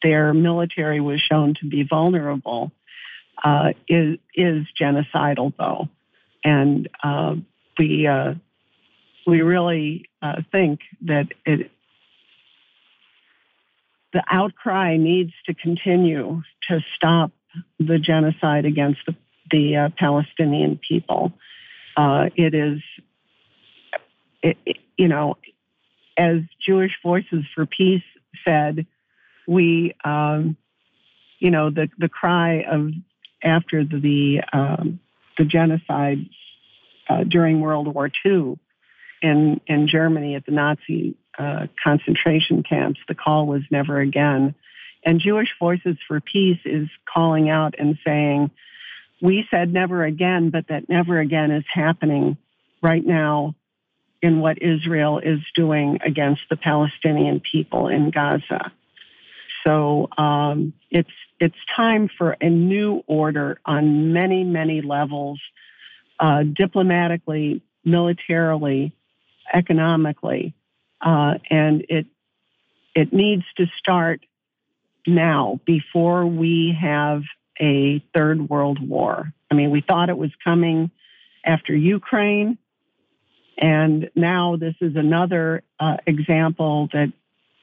their military was shown to be vulnerable uh, is is genocidal, though, and uh, we uh, we really uh, think that it the outcry needs to continue to stop the genocide against the, the uh, Palestinian people. it is it, you know, as Jewish Voices for Peace said, we, um, you know, the the cry of after the um, the genocide uh, during World War II in in Germany at the Nazi uh, concentration camps, the call was never again. And Jewish Voices for Peace is calling out and saying, we said never again, but that never again is happening right now in what Israel is doing against the Palestinian people in Gaza. So um, it's it's time for a new order on many many levels, uh, diplomatically, militarily, economically, uh, and it it needs to start now before we have a third world war. I mean, we thought it was coming after Ukraine. And now this is another uh, example that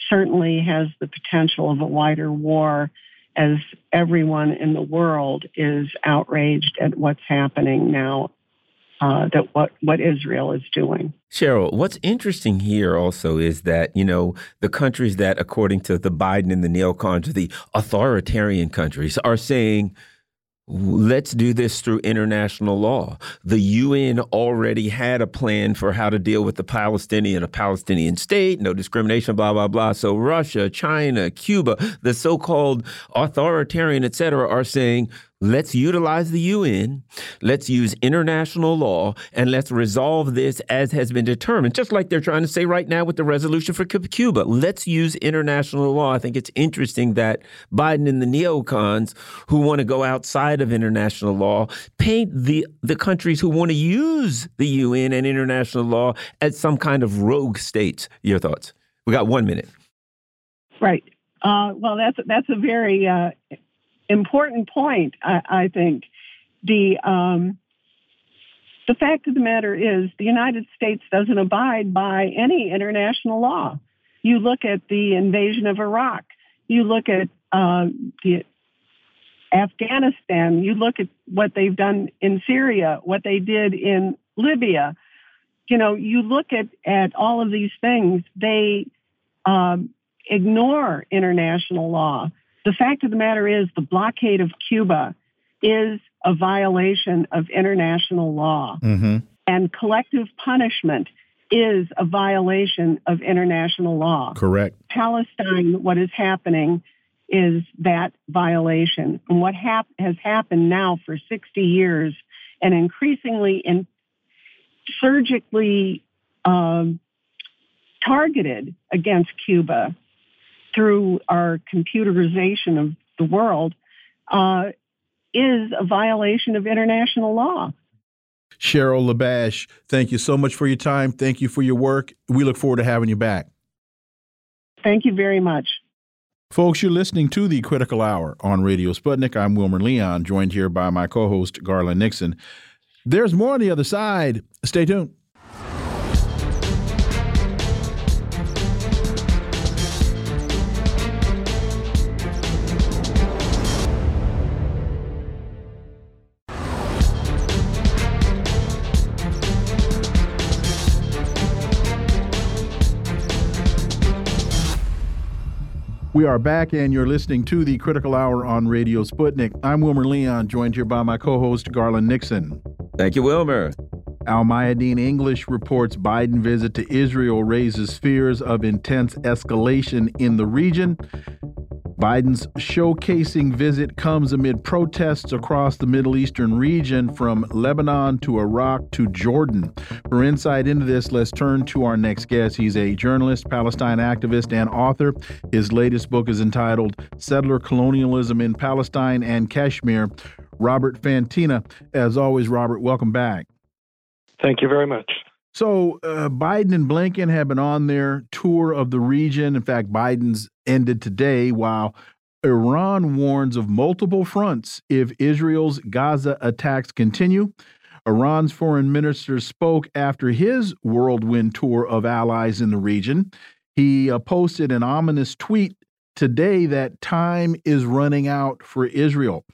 certainly has the potential of a wider war as everyone in the world is outraged at what's happening now uh, that what what Israel is doing. Cheryl, what's interesting here also is that you know the countries that, according to the Biden and the neocons, the authoritarian countries, are saying Let's do this through international law. The UN already had a plan for how to deal with the Palestinian, a Palestinian state, no discrimination, blah, blah, blah. So Russia, China, Cuba, the so called authoritarian, et cetera, are saying, Let's utilize the UN. Let's use international law and let's resolve this as has been determined, just like they're trying to say right now with the resolution for Cuba. Let's use international law. I think it's interesting that Biden and the neocons who want to go outside of international law paint the, the countries who want to use the UN and international law as some kind of rogue states. Your thoughts? We got one minute. Right. Uh, well, that's that's a very uh, important point, I, I think. The um, the fact of the matter is, the United States doesn't abide by any international law. You look at the invasion of Iraq. You look at uh, the Afghanistan. You look at what they've done in Syria, what they did in Libya. You know, you look at, at all of these things, they um, ignore international law. The fact of the matter is, the blockade of Cuba is a violation of international law. Mm-hmm. And collective punishment is a violation of international law. Correct. Palestine, what is happening is that violation. And what hap- has happened now for 60 years and increasingly in surgically um, targeted against Cuba through our computerization of the world uh, is a violation of international law. Cheryl LaBash, thank you so much for your time. Thank you for your work. We look forward to having you back. Thank you very much. Folks, you're listening to the Critical Hour on Radio Sputnik. I'm Wilmer Leon, joined here by my co host, Garland Nixon. There's more on the other side. Stay tuned. We are back, and you're listening to the Critical Hour on Radio Sputnik. I'm Wilmer Leon, joined here by my co host, Garland Nixon. Thank you, Wilmer. Al Mayadeen English reports Biden visit to Israel raises fears of intense escalation in the region. Biden's showcasing visit comes amid protests across the Middle Eastern region from Lebanon to Iraq to Jordan. For insight into this, let's turn to our next guest. He's a journalist, Palestine activist, and author. His latest book is entitled Settler Colonialism in Palestine and Kashmir. Robert Fantina. As always, Robert, welcome back. Thank you very much. So uh, Biden and Blinken have been on their tour of the region. In fact, Biden's ended today while Iran warns of multiple fronts if Israel's Gaza attacks continue. Iran's foreign minister spoke after his whirlwind tour of allies in the region. He uh, posted an ominous tweet today that time is running out for Israel.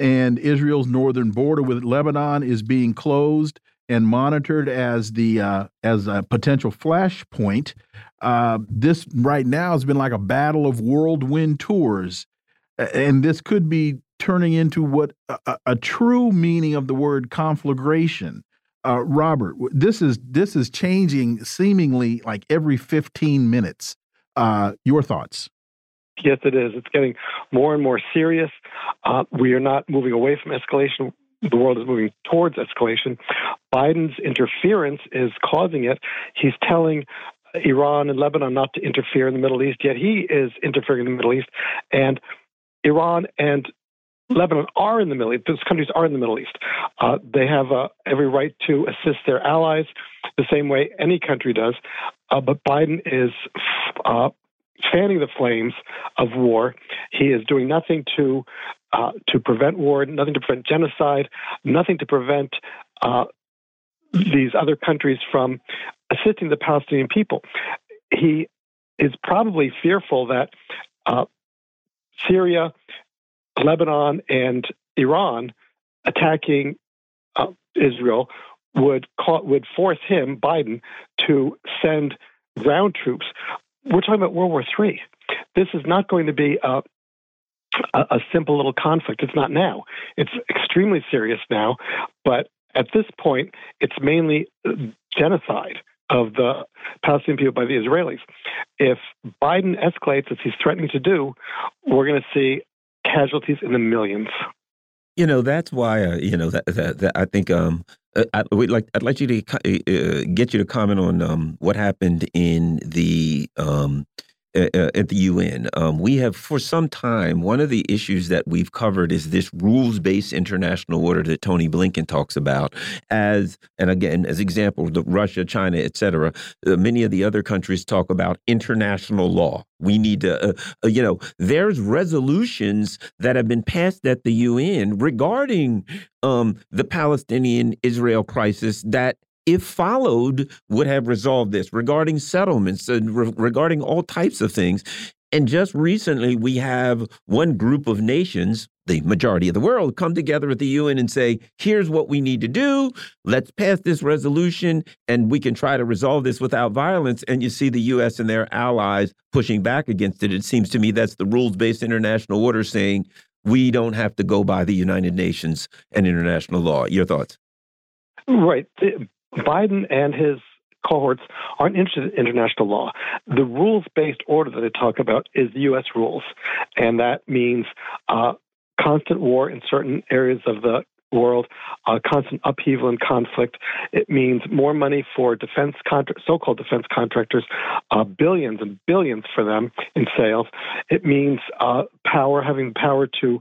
And Israel's northern border with Lebanon is being closed and monitored as the uh, as a potential flashpoint. Uh, this right now has been like a battle of whirlwind tours, and this could be turning into what a, a true meaning of the word conflagration. Uh, Robert, this is this is changing seemingly like every 15 minutes. Uh, your thoughts? Yes, it is. It's getting more and more serious. Uh, we are not moving away from escalation the world is moving towards escalation. Biden's interference is causing it. He's telling Iran and Lebanon not to interfere in the Middle East, yet he is interfering in the Middle East. And Iran and Lebanon are in the Middle East. Those countries are in the Middle East. Uh, they have uh, every right to assist their allies the same way any country does. Uh, but Biden is uh, fanning the flames of war. He is doing nothing to uh, to prevent war, nothing to prevent genocide, nothing to prevent uh, these other countries from assisting the Palestinian people. He is probably fearful that uh, Syria, Lebanon, and Iran attacking uh, Israel would call, would force him, Biden, to send ground troops. We're talking about World War III. This is not going to be a, a, a simple little conflict. It's not now. It's extremely serious now, but at this point, it's mainly genocide of the Palestinian people by the Israelis. If Biden escalates as he's threatening to do, we're going to see casualties in the millions. You know that's why uh, you know that, that, that I think um uh, I, would like I'd like you to uh, get you to comment on um what happened in the um at the UN. Um, we have, for some time, one of the issues that we've covered is this rules based international order that Tony Blinken talks about. As and again, as examples, Russia, China, etc. Uh, many of the other countries talk about international law. We need to, uh, uh, you know, there's resolutions that have been passed at the UN regarding um, the Palestinian Israel crisis that if followed, would have resolved this regarding settlements and re regarding all types of things. And just recently, we have one group of nations, the majority of the world, come together at the UN and say, here's what we need to do. Let's pass this resolution and we can try to resolve this without violence. And you see the US and their allies pushing back against it. It seems to me that's the rules based international order saying we don't have to go by the United Nations and international law. Your thoughts? Right. Biden and his cohorts aren't interested in international law. The rules based order that they talk about is the U.S. rules, and that means uh, constant war in certain areas of the world, uh, constant upheaval and conflict. It means more money for defense contra- so-called defense contractors, uh, billions and billions for them in sales. It means uh, power, having power to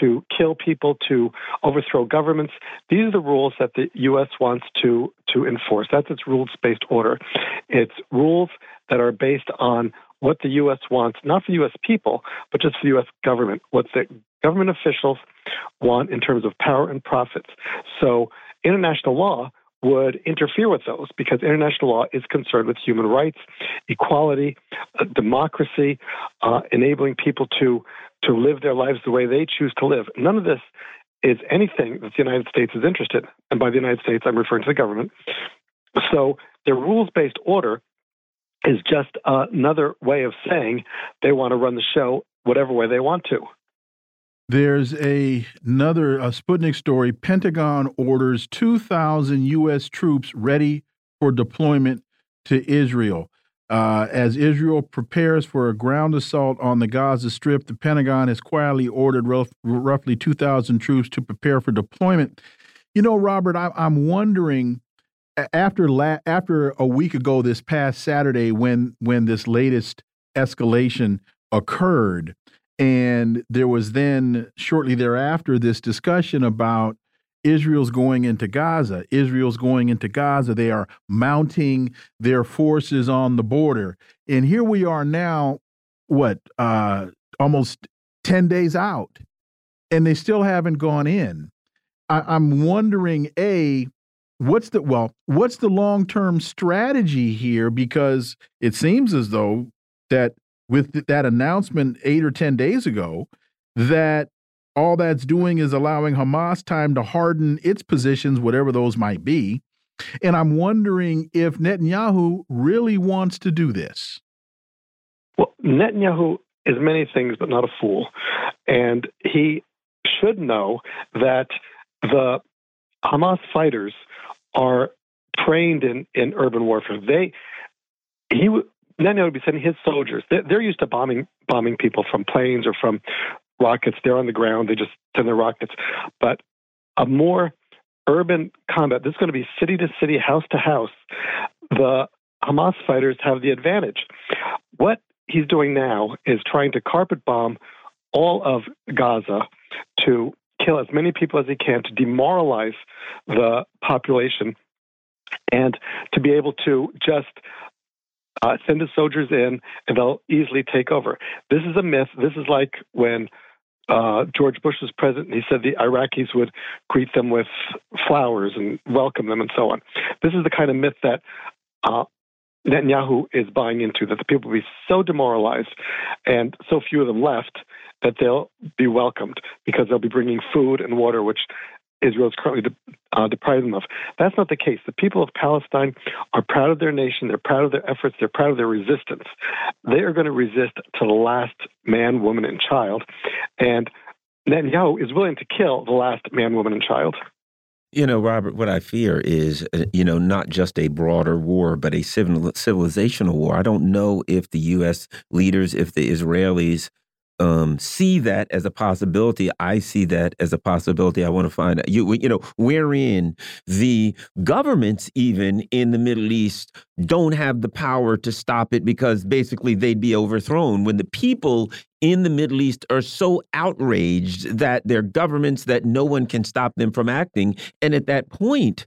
to kill people, to overthrow governments. These are the rules that the U.S. wants to to enforce. That's its rules-based order. It's rules that are based on what the U.S. wants, not for U.S. people, but just for the U.S. government, what the government officials want in terms of power and profits. So international law would interfere with those because international law is concerned with human rights, equality, uh, democracy, uh, enabling people to to live their lives the way they choose to live. None of this is anything that the United States is interested in. And by the United States, I'm referring to the government. So their rules based order is just another way of saying they want to run the show whatever way they want to. There's a another a Sputnik story. Pentagon orders 2,000 U.S. troops ready for deployment to Israel. Uh, as Israel prepares for a ground assault on the Gaza Strip, the Pentagon has quietly ordered roughly 2,000 troops to prepare for deployment. You know, Robert, I, am wondering after after a week ago, this past Saturday, when when this latest escalation occurred, and there was then shortly thereafter this discussion about Israel's going into Gaza. Israel's going into Gaza. They are mounting their forces on the border. And here we are now, what, uh, almost 10 days out, and they still haven't gone in. I, I'm wondering, A, what's the, well, what's the long term strategy here? Because it seems as though that with that announcement eight or 10 days ago that all that's doing is allowing Hamas time to harden its positions, whatever those might be. And I'm wondering if Netanyahu really wants to do this. Well, Netanyahu is many things, but not a fool. And he should know that the Hamas fighters are trained in, in urban warfare. They he Netanyahu would be sending his soldiers. They're, they're used to bombing bombing people from planes or from rockets. They're on the ground. They just send their rockets. But a more urban combat. This is going to be city to city, house to house. The Hamas fighters have the advantage. What he's doing now is trying to carpet bomb all of Gaza to kill as many people as he can to demoralize the population and to be able to just uh, send his soldiers in, and they'll easily take over. This is a myth. This is like when uh, George Bush was president, he said the Iraqis would greet them with flowers and welcome them and so on. This is the kind of myth that uh, Netanyahu is buying into, that the people will be so demoralized and so few of them left that they'll be welcomed because they'll be bringing food and water, which Israel is currently de- uh, depriving them of. That's not the case. The people of Palestine are proud of their nation. They're proud of their efforts. They're proud of their resistance. They are going to resist to the last man, woman, and child. And Netanyahu is willing to kill the last man, woman, and child. You know, Robert, what I fear is, uh, you know, not just a broader war, but a civil, civilizational war. I don't know if the U.S. leaders, if the Israelis um, see that as a possibility. I see that as a possibility. I want to find out, you, you know, wherein the governments, even in the Middle East, don't have the power to stop it because basically they'd be overthrown. When the people in the Middle East are so outraged that their governments that no one can stop them from acting, and at that point,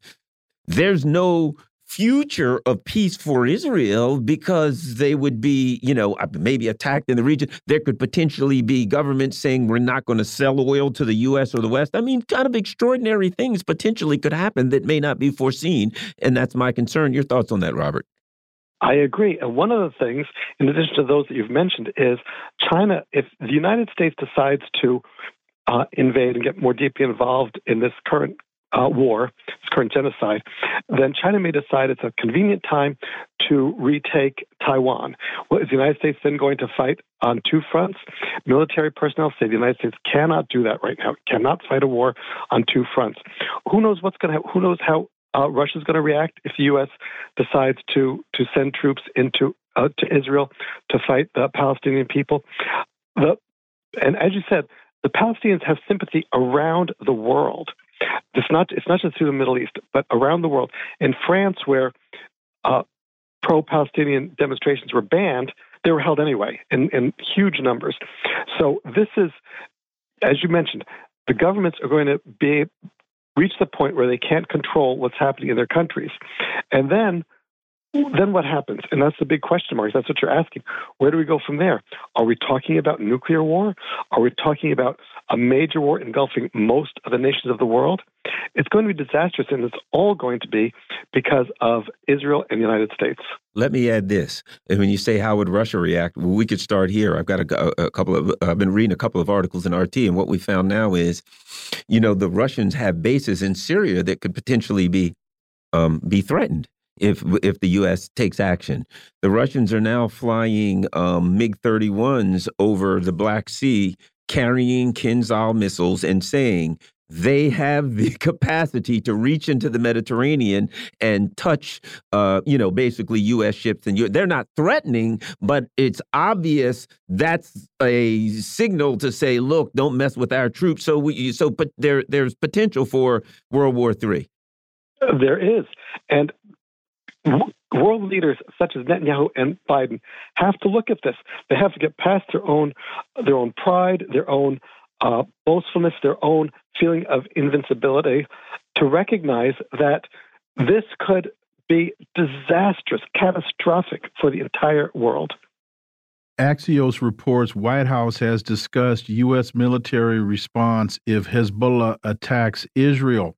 there's no future of peace for Israel because they would be, you know, uh, maybe attacked in the region. There could potentially be governments saying we're not going to sell oil to the U.S. or the West. I mean, kind of extraordinary things potentially could happen that may not be foreseen. And that's my concern. Your thoughts on that, Robert? I agree. And one of the things, in addition to those that you've mentioned, is China, if the United States decides to uh, invade and get more deeply involved in this current uh, war, this current genocide, then China may decide it's a convenient time to retake Taiwan. Well, is the United States then going to fight on two fronts? Military personnel say the United States cannot do that right now. Cannot fight a war on two fronts. Who knows what's going to? Who knows how uh, Russia's going to react if the U.S. decides to to send troops into uh, to Israel to fight the Palestinian people? The, and as you said, the Palestinians have sympathy around the world. It's not it's not just through the Middle East, but around the world. In France, where uh, pro-Palestinian demonstrations were banned, they were held anyway in, in huge numbers. So this is, as you mentioned, the governments are going to be reach the point where they can't control what's happening in their countries, and then then what happens? And that's the big question mark. That's what you're asking. Where do we go from there? Are we talking about nuclear war? Are we talking about a major war engulfing most of the nations of the world? It's going to be disastrous, and it's all going to be because of Israel and the United States. Let me add this. And when you say how would Russia react, well, we could start here. I've got a, a couple of, I've been reading a couple of articles in RT, and what we found now is, you know, the Russians have bases in Syria that could potentially be um, be threatened if if the U.S. takes action. The Russians are now flying um, MiG 31s over the Black Sea, carrying Kinzhal missiles and saying they have the capacity to reach into the Mediterranean and touch, uh, you know, basically U.S. ships. And they're not threatening, but it's obvious that's a signal to say, look, don't mess with our troops. So we, so, but there, there's potential for World War III. There is, and world leaders such as Netanyahu and Biden have to look at this. They have to get past their own their own pride, their own uh, boastfulness, their own feeling of invincibility, to recognize that this could be disastrous, catastrophic for the entire world. Axios reports White House has discussed U.S. military response if Hezbollah attacks Israel.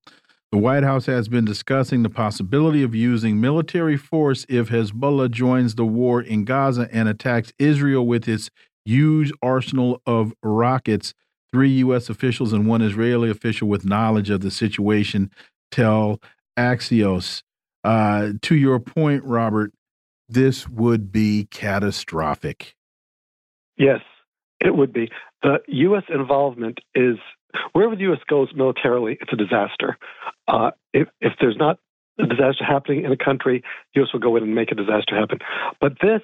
The White House has been discussing the possibility of using military force if Hezbollah joins the war in Gaza and attacks Israel with its huge arsenal of rockets. Three U.S. officials and one Israeli official with knowledge of the situation tell Axios. Uh, to your point, Robert, this would be catastrophic. Yes, it would be. The U.S. involvement is wherever the U.S. goes militarily, it's a disaster. Uh, if, if there's not a disaster happening in a country, the U.S. will go in and make a disaster happen. But this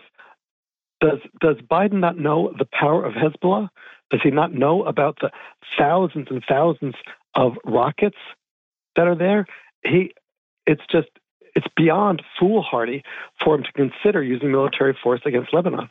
does does Biden not know the power of Hezbollah? Does he not know about the thousands and thousands of rockets that are there? He, it's just it's beyond foolhardy for him to consider using military force against Lebanon.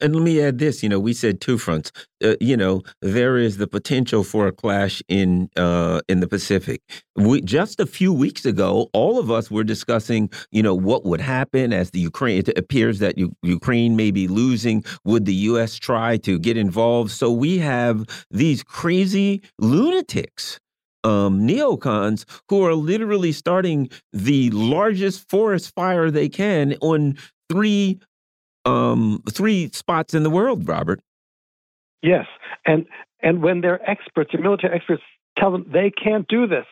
And let me add this, you know, we said two fronts. Uh, you know, there is the potential for a clash in uh, in the Pacific. We just a few weeks ago, all of us were discussing, you know, what would happen as the Ukraine. It appears that U Ukraine may be losing. Would the U.S. try to get involved? So we have these crazy lunatics um, neocons who are literally starting the largest forest fire they can on three um, three spots in the world, Robert. Yes, and and when they're experts, the military experts tell them they can't do this.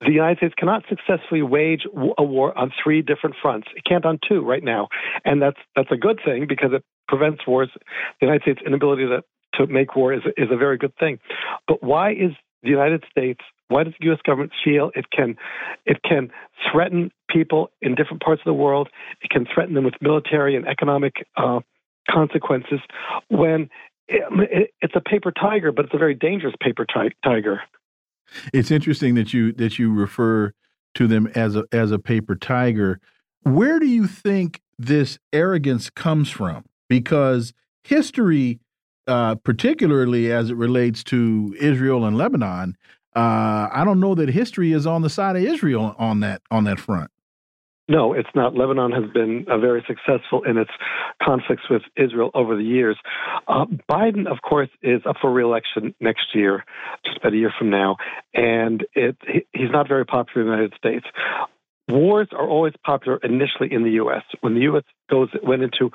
The United States cannot successfully wage a war on three different fronts. It can't on two right now, and that's that's a good thing because it prevents wars. The United States' inability to to make war is is a very good thing. But why is the United States why does the U.S. government feel it can it can threaten people in different parts of the world? It can threaten them with military and economic uh, consequences when it, it's a paper tiger, but it's a very dangerous paper tiger. It's interesting that you that you refer to them as a as a paper tiger. Where do you think this arrogance comes from? Because history, uh, particularly as it relates to Israel and Lebanon, uh, I don't know that history is on the side of Israel on that on that front. No, it's not. Lebanon has been uh, very successful in its conflicts with Israel over the years. Uh, Biden, of course, is up for reelection next year, just about a year from now, and it, he, he's not very popular in the United States. Wars are always popular initially in the U.S. When the U.S. goes went into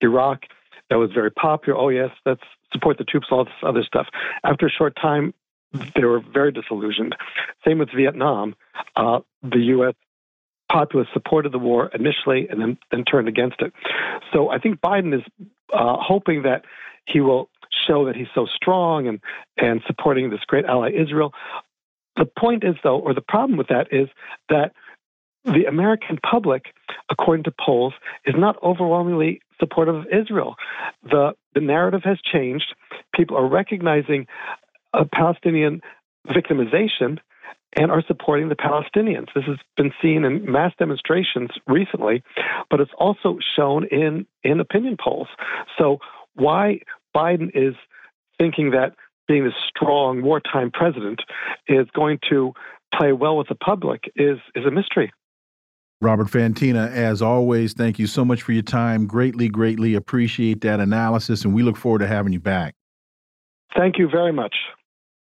Iraq, that was very popular. Oh yes, let's support the troops, all this other stuff. After a short time, they were very disillusioned. Same with Vietnam. Uh, the U.S populace supported the war initially and then, then turned against it. So I think Biden is uh, hoping that he will show that he's so strong and, and supporting this great ally, Israel. The point is, though, or the problem with that is that the American public, according to polls, is not overwhelmingly supportive of Israel. The, the narrative has changed. People are recognizing a Palestinian victimization and are supporting the Palestinians. This has been seen in mass demonstrations recently, but it's also shown in, in opinion polls. So, why Biden is thinking that being a strong wartime president is going to play well with the public is, is a mystery. Robert Fantina, as always, thank you so much for your time. Greatly, greatly appreciate that analysis, and we look forward to having you back. Thank you very much.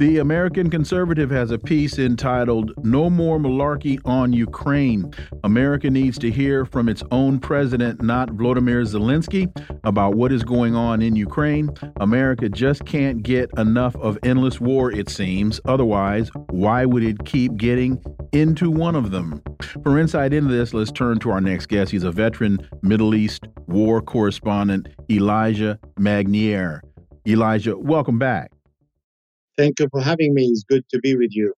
The American Conservative has a piece entitled No More Malarkey on Ukraine. America needs to hear from its own president, not Vladimir Zelensky, about what is going on in Ukraine. America just can't get enough of endless war, it seems. Otherwise, why would it keep getting into one of them? For insight into this, let's turn to our next guest. He's a veteran Middle East war correspondent, Elijah Magnier. Elijah, welcome back. Thank you for having me. It's good to be with you.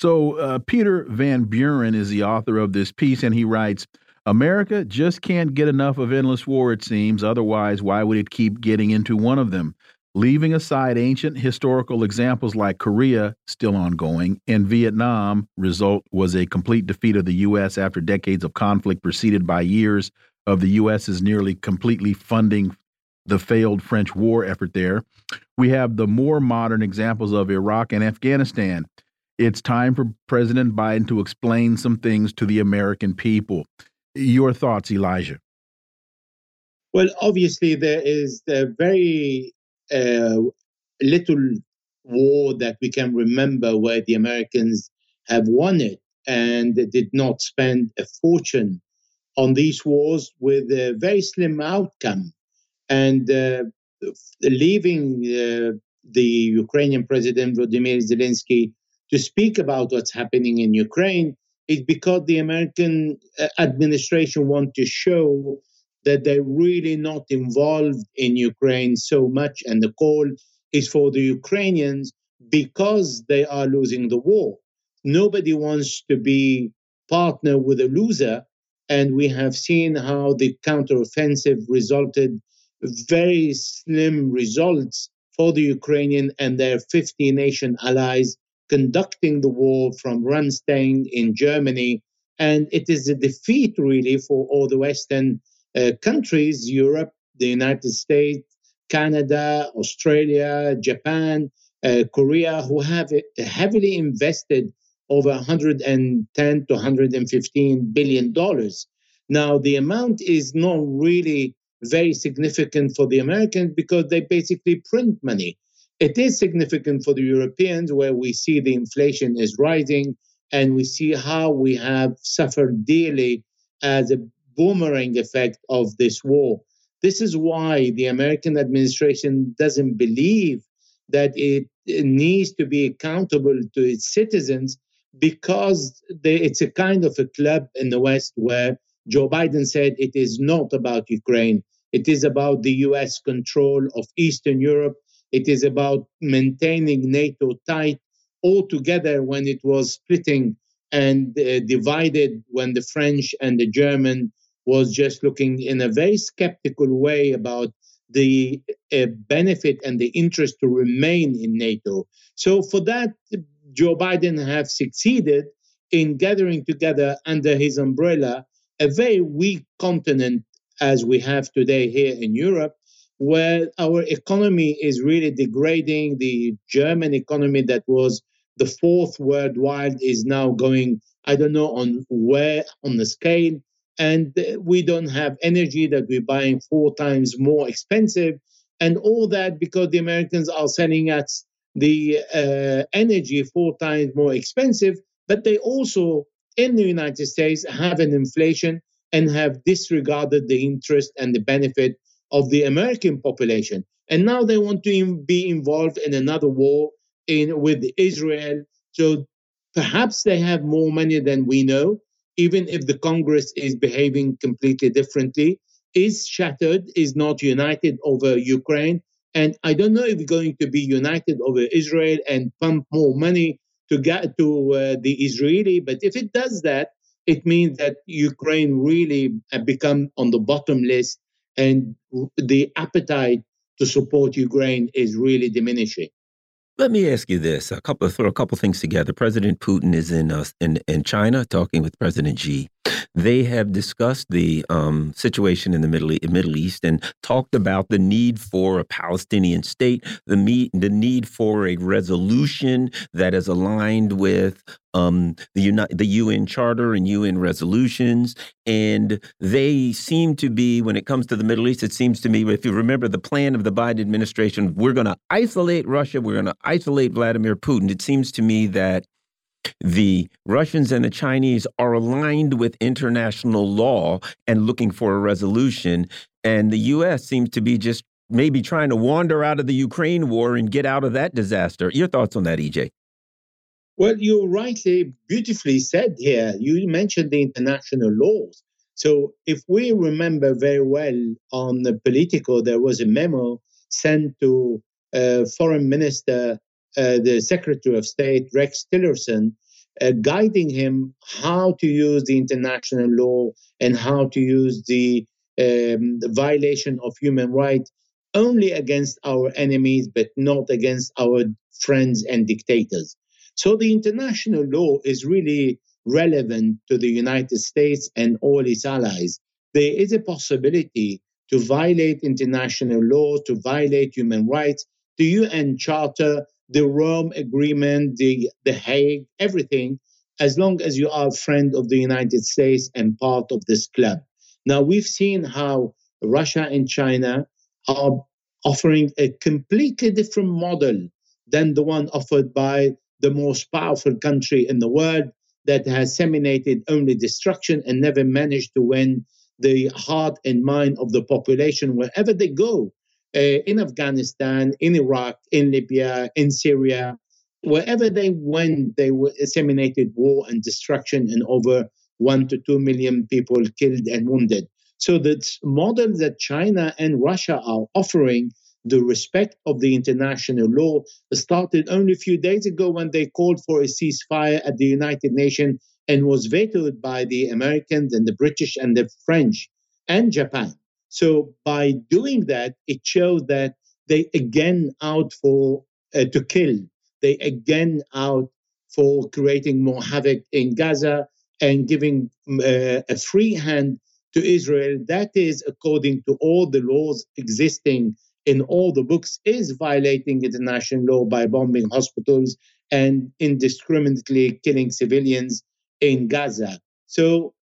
So, uh, Peter Van Buren is the author of this piece, and he writes America just can't get enough of endless war, it seems. Otherwise, why would it keep getting into one of them? Leaving aside ancient historical examples like Korea, still ongoing, and Vietnam, result was a complete defeat of the U.S. after decades of conflict preceded by years of the U.S.'s nearly completely funding the failed French war effort there. We have the more modern examples of Iraq and Afghanistan. It's time for President Biden to explain some things to the American people. Your thoughts, Elijah? Well, obviously, there is a very uh, little war that we can remember where the Americans have won it and did not spend a fortune on these wars with a very slim outcome and uh, leaving uh, the Ukrainian President Volodymyr Zelensky to speak about what's happening in Ukraine is because the American uh, administration want to show that they're really not involved in Ukraine so much, and the call is for the Ukrainians because they are losing the war. Nobody wants to be partner with a loser, and we have seen how the counteroffensive resulted very slim results for the Ukrainian and their 50 nation allies conducting the war from Ramstein in Germany. And it is a defeat, really, for all the Western uh, countries, Europe the United States, Canada, Australia, Japan, uh, Korea, who have heavily invested over 110 to 115 billion dollars. Now, the amount is not really very significant for the Americans because they basically print money. It is significant for the Europeans, where we see the inflation is rising and we see how we have suffered dearly as a boomerang effect of this war. This is why the American administration doesn't believe that it needs to be accountable to its citizens because they, it's a kind of a club in the West where Joe Biden said it is not about Ukraine. It is about the US control of Eastern Europe it is about maintaining NATO tight altogether when it was splitting and uh, divided when the French and the German was just looking in a very skeptical way about the uh, benefit and the interest to remain in NATO. So for that, Joe Biden have succeeded in gathering together under his umbrella a very weak continent as we have today here in Europe where our economy is really degrading. The German economy, that was the fourth worldwide, is now going, I don't know on where on the scale. And we don't have energy that we're buying four times more expensive. And all that because the Americans are selling us the uh, energy four times more expensive. But they also, in the United States, have an inflation and have disregarded the interest and the benefit of the American population. And now they want to be involved in another war in with Israel. So perhaps they have more money than we know, even if the Congress is behaving completely differently, is shattered, is not united over Ukraine. And I don't know if we're going to be united over Israel and pump more money to get to uh, the Israeli. But if it does that, it means that Ukraine really become on the bottom list and the appetite to support Ukraine is really diminishing. Let me ask you this: a couple throw a couple things together. President Putin is in uh, in in China talking with President Xi. They have discussed the um, situation in the Middle Middle East and talked about the need for a Palestinian state, the the need for a resolution that is aligned with um, the the UN Charter and UN resolutions, and they seem to be, when it comes to the Middle East, it seems to me, if you remember the plan of the Biden administration, we're going to isolate Russia, we're going to isolate Vladimir Putin. It seems to me that the Russians and the Chinese are aligned with international law and looking for a resolution. And the U.S. seems to be just maybe trying to wander out of the Ukraine war and get out of that disaster. Your thoughts on that, EJ? Well, you rightly, beautifully said here. You mentioned the international laws. So, if we remember very well on the Politico, there was a memo sent to uh, Foreign Minister the Secretary of State, Rex Tillerson, uh, guiding him how to use the international law and how to use the, um, the violation of human rights only against our enemies, but not against our friends and dictators. So the international law is really relevant to the United States and all its allies. There is a possibility to violate international law, to violate human rights. The UN Charter the Rome Agreement, the, the Hague, everything, as long as you are a friend of the United States and part of this club. Now, we've seen how Russia and China are offering a completely different model than the one offered by the most powerful country in the world that has disseminated only destruction and never managed to win the heart and mind of the population wherever they go Uh, in Afghanistan, in Iraq, in Libya, in Syria, wherever they went, they disseminated war and destruction, and over one to two million people killed and wounded. So the model that China and Russia are offering, the respect of the international law, started only a few days ago when they called for a ceasefire at the United Nations and was vetoed by the Americans and the British and the French and Japan. So by doing that, it shows that they again out for uh, to kill. They again out for creating more havoc in Gaza and giving uh, a free hand to Israel, that is according to all the laws existing in all the books, is violating international law by bombing hospitals and indiscriminately killing civilians in Gaza. So,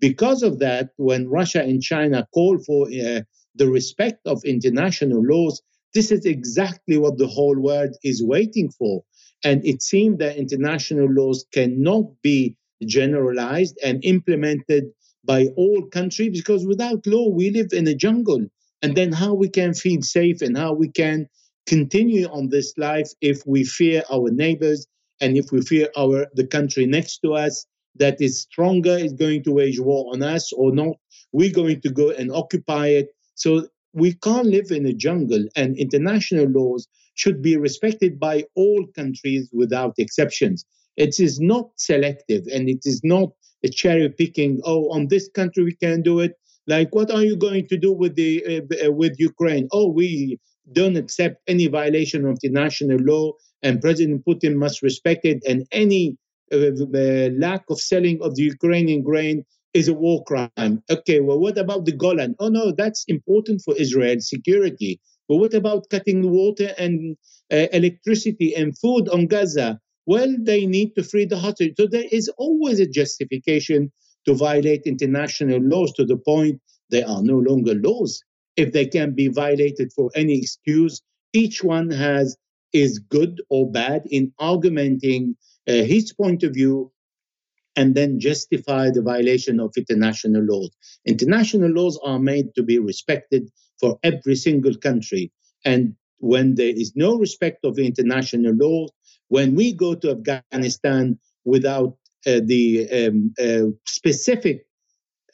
because of that, when Russia and China call for uh, the respect of international laws, this is exactly what the whole world is waiting for. And it seems that international laws cannot be generalized and implemented by all countries because without law we live in a jungle and then how we can feel safe and how we can continue on this life if we fear our neighbors and if we fear our the country next to us that is stronger is going to wage war on us or not. We're going to go and occupy it. So we can't live in a jungle and international laws should be respected by all countries without exceptions. It is not selective and it is not a cherry picking oh on this country we can do it. Like what are you going to do with the uh, uh, with ukraine? Oh we don't accept any violation of international law and president putin must respect it and any uh, uh, lack of selling of the ukrainian grain is a war crime okay well what about the golan oh no that's important for israel security but what about cutting water and uh, electricity and food on gaza well, they need to free the hostage. So there is always a justification to violate international laws to the point they are no longer laws. If they can be violated for any excuse, each one has is good or bad in argumenting his point of view and then justify the violation of international laws. International laws are made to be respected for every single country. And when there is no respect of international law, when we go to Afghanistan without uh, the um, uh, specific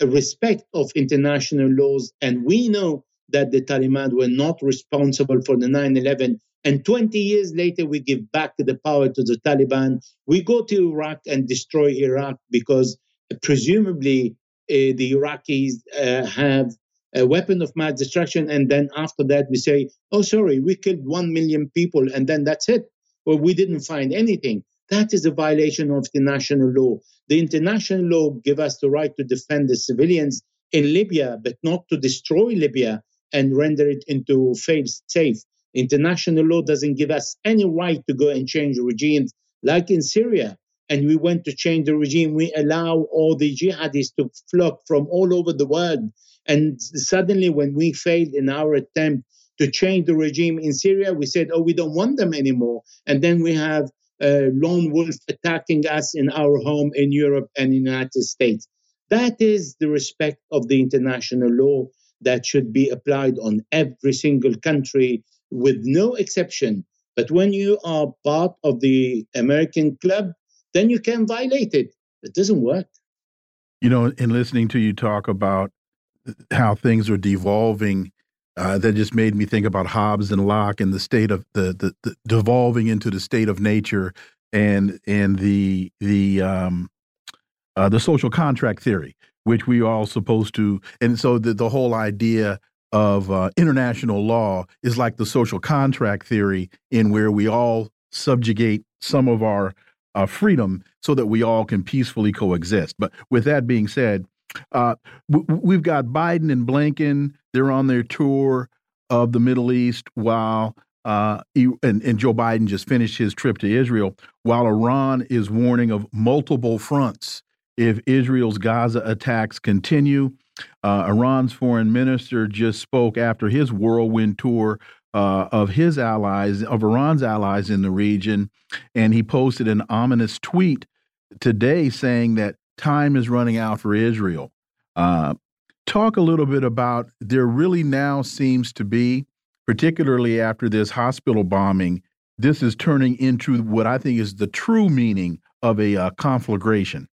respect of international laws, and we know that the Taliban were not responsible for the 9 11. And 20 years later, we give back the power to the Taliban. We go to Iraq and destroy Iraq because uh, presumably uh, the Iraqis uh, have a weapon of mass destruction. And then after that, we say, oh, sorry, we killed 1 million people, and then that's it. Well, we didn't find anything. That is a violation of international law. The international law give us the right to defend the civilians in Libya, but not to destroy Libya and render it into fail safe. International law doesn't give us any right to go and change regimes like in Syria. And we went to change the regime. We allow all the jihadists to flock from all over the world and suddenly, when we failed in our attempt to change the regime in Syria, we said, oh, we don't want them anymore. And then we have a lone wolf attacking us in our home in Europe and the United States. That is the respect of the international law that should be applied on every single country with no exception. But when you are part of the American club, then you can violate it. It doesn't work. You know, in listening to you talk about how things are devolving. Uh, that just made me think about Hobbes and Locke and the state of the, the, the devolving into the state of nature and and the the um, uh, the social contract theory, which we are all supposed to. And so the the whole idea of uh, international law is like the social contract theory, in where we all subjugate some of our uh, freedom so that we all can peacefully coexist. But with that being said, uh, we've got Biden and Blinken. They're on their tour of the Middle East while uh, and, and, Joe Biden just finished his trip to Israel, while Iran is warning of multiple fronts if Israel's Gaza attacks continue. Uh, Iran's foreign minister just spoke after his whirlwind tour uh, of his allies, of Iran's allies in the region, and he posted an ominous tweet today saying that time is running out for Israel. Uh, talk a little bit about there really now seems to be, particularly after this hospital bombing, this is turning into what I think is the true meaning of a uh, conflagration.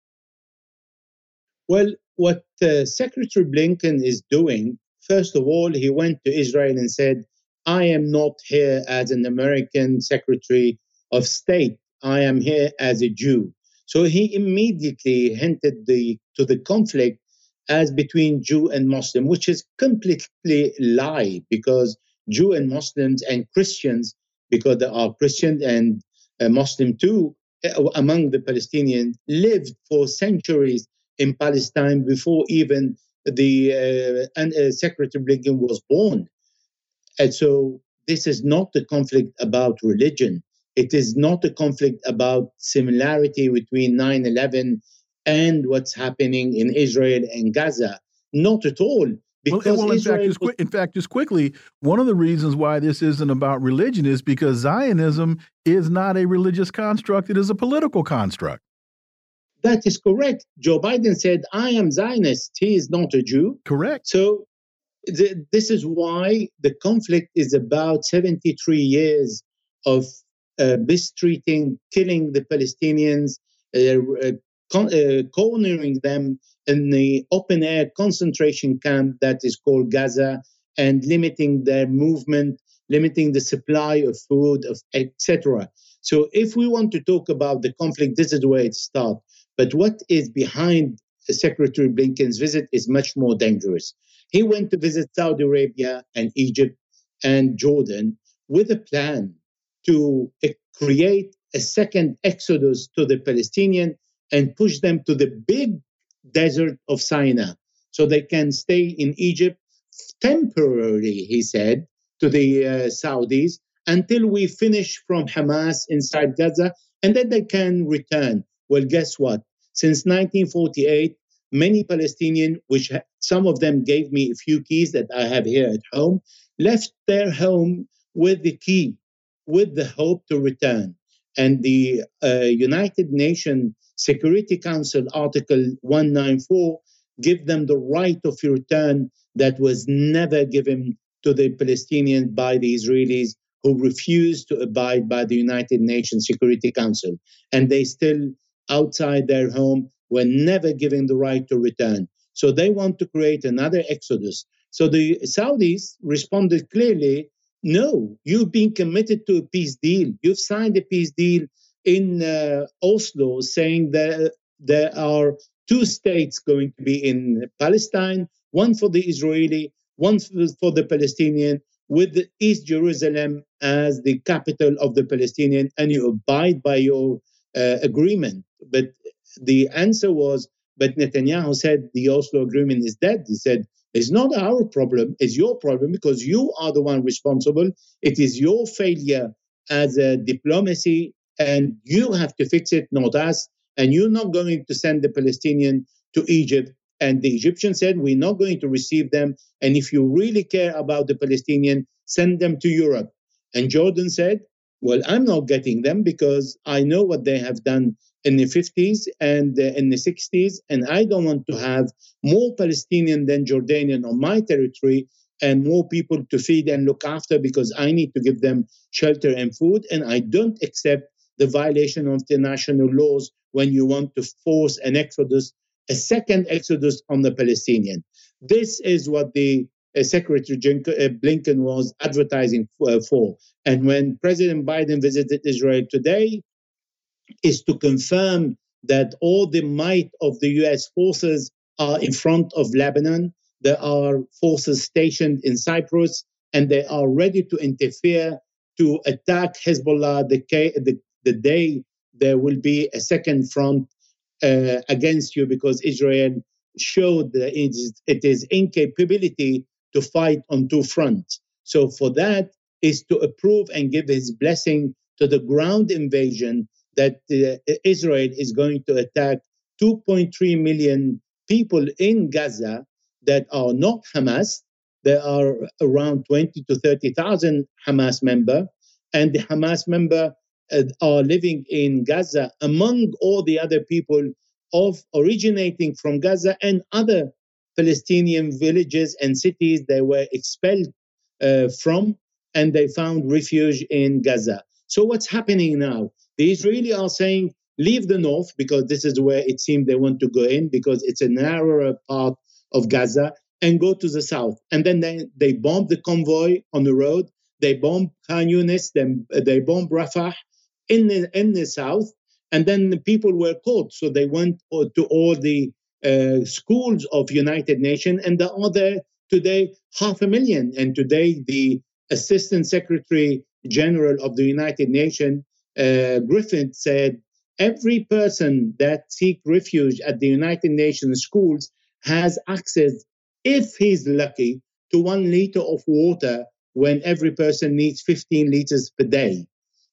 Well, what uh, Secretary Blinken is doing, first of all, he went to Israel and said, I am not here as an American Secretary of State. I am here as a Jew. So he immediately hinted the, to the conflict as between Jew and Muslim, which is completely lie because Jew and Muslims and Christians, because there are Christian and uh, Muslim too uh, among the Palestinians, lived for centuries in Palestine before even the uh, and, uh, Secretary Blinken was born. And so this is not a conflict about religion. It is not a conflict about similarity between 9 11 and what's happening in Israel and Gaza. Not at all. Because well, well in, fact, just in fact, just quickly, one of the reasons why this isn't about religion is because Zionism is not a religious construct, it is a political construct. That is correct. Joe Biden said, I am Zionist. He is not a Jew. Correct. So the, this is why the conflict is about 73 years of uh, mistreating, killing the Palestinians, uh, uh, con- uh, cornering them in the open air concentration camp that is called Gaza, and limiting their movement, limiting the supply of food, of etc. So, if we want to talk about the conflict, this is where it starts. But what is behind Secretary Blinken's visit is much more dangerous. He went to visit Saudi Arabia and Egypt and Jordan with a plan to eh, create a second exodus to the Palestinian and push them to the big desert of Sinai so they can stay in Egypt temporarily, he said to the uh, Saudis, until we finish from Hamas inside Gaza, and then they can return. Well, guess what? Since 1948, many Palestinians, which some of them gave me a few keys that I have here at home, left their home with the key, with the hope to return. And the uh, United Nations Security Council Article 194 give them the right of return that was never given to the Palestinians by the Israelis who refused to abide by the United Nations Security Council. And they still outside their home were never given the right to return. So they want to create another exodus. So the Saudis responded clearly no, you've been committed to a peace deal. You've signed a peace deal in uh, Oslo saying that there are two states going to be in Palestine, one for the Israeli, one for the Palestinian, with East Jerusalem as the capital of the Palestinian, and you abide by your uh, agreement. But the answer was, but Netanyahu said the Oslo agreement is dead. He said, it's not our problem, it's your problem because you are the one responsible. It is your failure as a diplomacy, and you have to fix it, not us. And you're not going to send the Palestinian to Egypt. And the Egyptian said, We're not going to receive them. And if you really care about the Palestinian, send them to Europe. And Jordan said, Well, I'm not getting them because I know what they have done in the 50s and uh, in the 60s, and I don't want to have more Palestinian than Jordanian on my territory and more people to feed and look after because I need to give them shelter and food. And I don't accept the violation of international laws when you want to force an exodus, a second exodus on the Palestinian. This is what the uh, Secretary uh, Blinken was advertising for, for. And when President Biden visited Israel today, is to confirm that all the might of the US forces are in front of Lebanon. There are forces stationed in Cyprus, and they are ready to interfere to attack Hezbollah the, the, the day there will be a second front uh, against you because Israel showed that it is, it is incapability to fight on two fronts. So for that is to approve and give his blessing to the ground invasion that uh, Israel is going to attack 2.3 million people in Gaza that are not Hamas. There are around 20 to 30,000 Hamas members, and the Hamas members uh, are living in Gaza among all the other people of originating from Gaza and other Palestinian villages and cities they were expelled uh, from, and they found refuge in Gaza. So what's happening now? The Israelis are saying, leave the north because this is where it seems they want to go in because it's a narrower part of Gaza and go to the south. And then they, they bomb the convoy on the road. They bomb Khan Yunis, then they bomb Rafah in the, in the south. And then the people were caught. So they went to all the uh, schools of United Nations and the other today half a million. And today the Assistant Secretary General of the United Nations uh, Griffith said, every person that seek refuge at the United Nations schools has access if he's lucky, to one liter of water when every person needs 15 liters per day.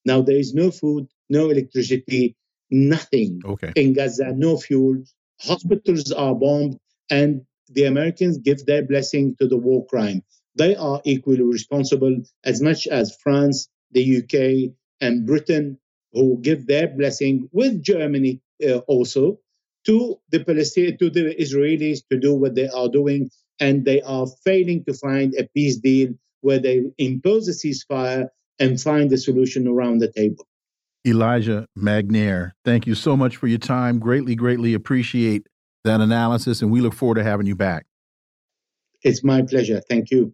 Now, there is no food, no electricity, nothing okay. in Gaza, no fuel. Hospitals are bombed, and the Americans give their blessing to the war crime. They are equally responsible as much as France, the UK, and Britain, who give their blessing with Germany uh, also to the Palestinian, to the Israelis to do what they are doing, and they are failing to find a peace deal where they impose a ceasefire and find a solution around the table. Elijah Magnier, thank you so much for your time. Greatly, greatly appreciate that analysis, and we look forward to having you back. It's my pleasure. Thank you.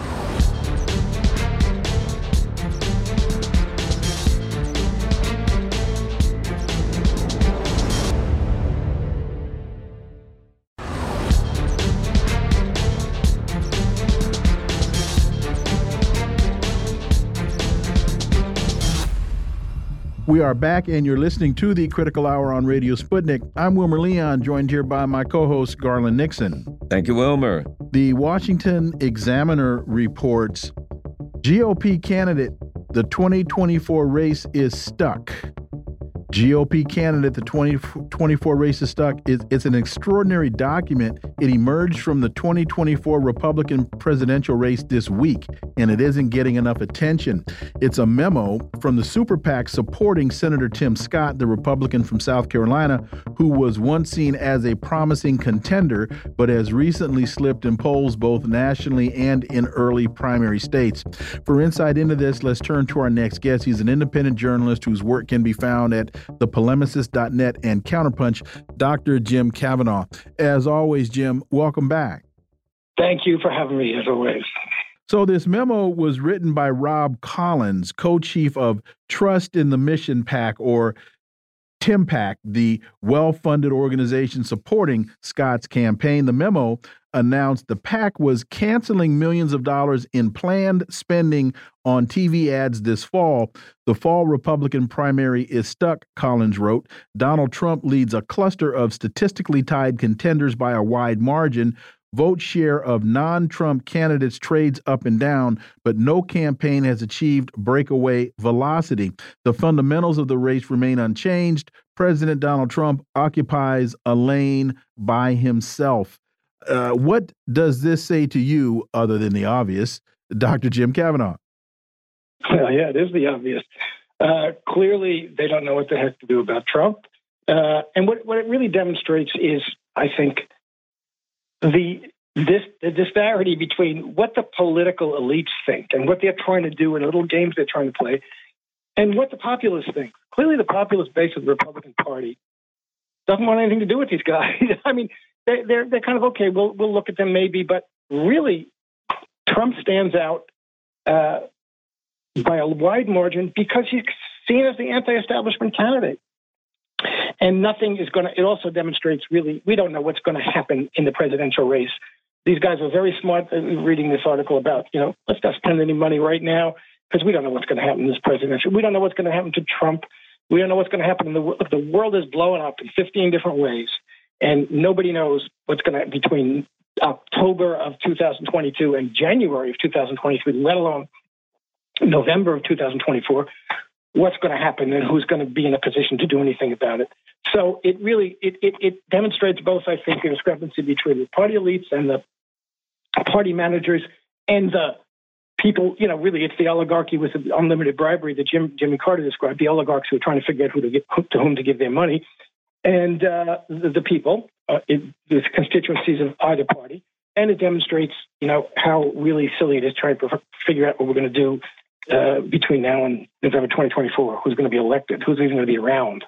We are back, and you're listening to the Critical Hour on Radio Sputnik. I'm Wilmer Leon, joined here by my co host, Garland Nixon. Thank you, Wilmer. The Washington Examiner reports GOP candidate, the 2024 race is stuck. GOP candidate, the 2024 race is stuck. It's, it's an extraordinary document. It emerged from the 2024 Republican presidential race this week, and it isn't getting enough attention. It's a memo from the super PAC supporting Senator Tim Scott, the Republican from South Carolina, who was once seen as a promising contender, but has recently slipped in polls both nationally and in early primary states. For insight into this, let's turn to our next guest. He's an independent journalist whose work can be found at thepolemicist.net and Counterpunch, Dr. Jim Kavanagh. As always, Jim, welcome back. Thank you for having me, as always. So, this memo was written by Rob Collins, co chief of Trust in the Mission PAC, or TIMPAC, the well funded organization supporting Scott's campaign. The memo announced the PAC was canceling millions of dollars in planned spending on TV ads this fall. The fall Republican primary is stuck, Collins wrote. Donald Trump leads a cluster of statistically tied contenders by a wide margin. Vote share of non Trump candidates trades up and down, but no campaign has achieved breakaway velocity. The fundamentals of the race remain unchanged. President Donald Trump occupies a lane by himself. Uh, what does this say to you, other than the obvious, Dr. Jim Kavanagh? Well, yeah, it is the obvious. Uh, clearly, they don't know what the heck to do about Trump. Uh, and what, what it really demonstrates is, I think, the this the disparity between what the political elites think and what they're trying to do and little games they're trying to play, and what the populace think. Clearly, the populist base of the Republican Party doesn't want anything to do with these guys. I mean, they're, they're they're kind of okay. We'll we'll look at them maybe, but really, Trump stands out uh, by a wide margin because he's seen as the anti-establishment candidate. And nothing is going to. It also demonstrates really we don't know what's going to happen in the presidential race. These guys are very smart. Uh, reading this article about you know let's not spend any money right now because we don't know what's going to happen in this presidential. We don't know what's going to happen to Trump. We don't know what's going to happen in the the world is blowing up in 15 different ways, and nobody knows what's going to between October of 2022 and January of 2023, let alone November of 2024, what's going to happen and who's going to be in a position to do anything about it. So it really it, it, it demonstrates both, I think, a discrepancy between the party elites and the party managers and the people. You know, really, it's the oligarchy with the unlimited bribery that Jim, Jimmy Carter described. The oligarchs who are trying to figure out who to get to whom to give their money, and uh, the, the, people, uh, it, the constituencies of either party. And it demonstrates, you know, how really silly it is trying to figure out what we're going to do uh, between now and November 2024. Who's going to be elected? Who's even going to be around?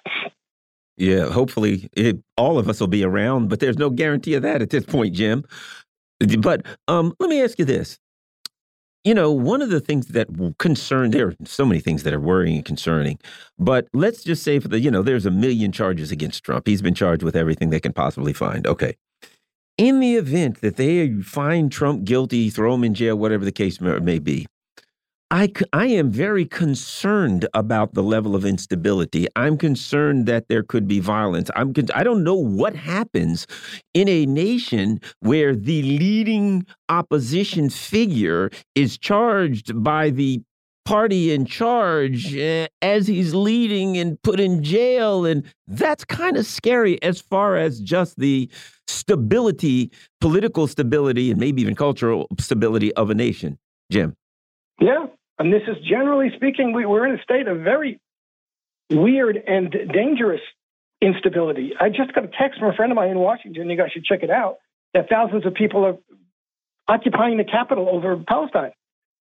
Yeah, hopefully it, all of us will be around, but there's no guarantee of that at this point, Jim. But um, let me ask you this. You know, one of the things that concern there are so many things that are worrying and concerning, but let's just say for the you know, there's a million charges against Trump. He's been charged with everything they can possibly find. Okay. In the event that they find Trump guilty, throw him in jail, whatever the case may be, I, I am very concerned about the level of instability. I'm concerned that there could be violence. I'm I don't know what happens in a nation where the leading opposition figure is charged by the party in charge uh, as he's leading and put in jail and that's kind of scary as far as just the stability political stability and maybe even cultural stability of a nation jim yeah and this is generally speaking we, we're in a state of very weird and dangerous instability i just got a text from a friend of mine in washington you guys should check it out that thousands of people are occupying the capital over palestine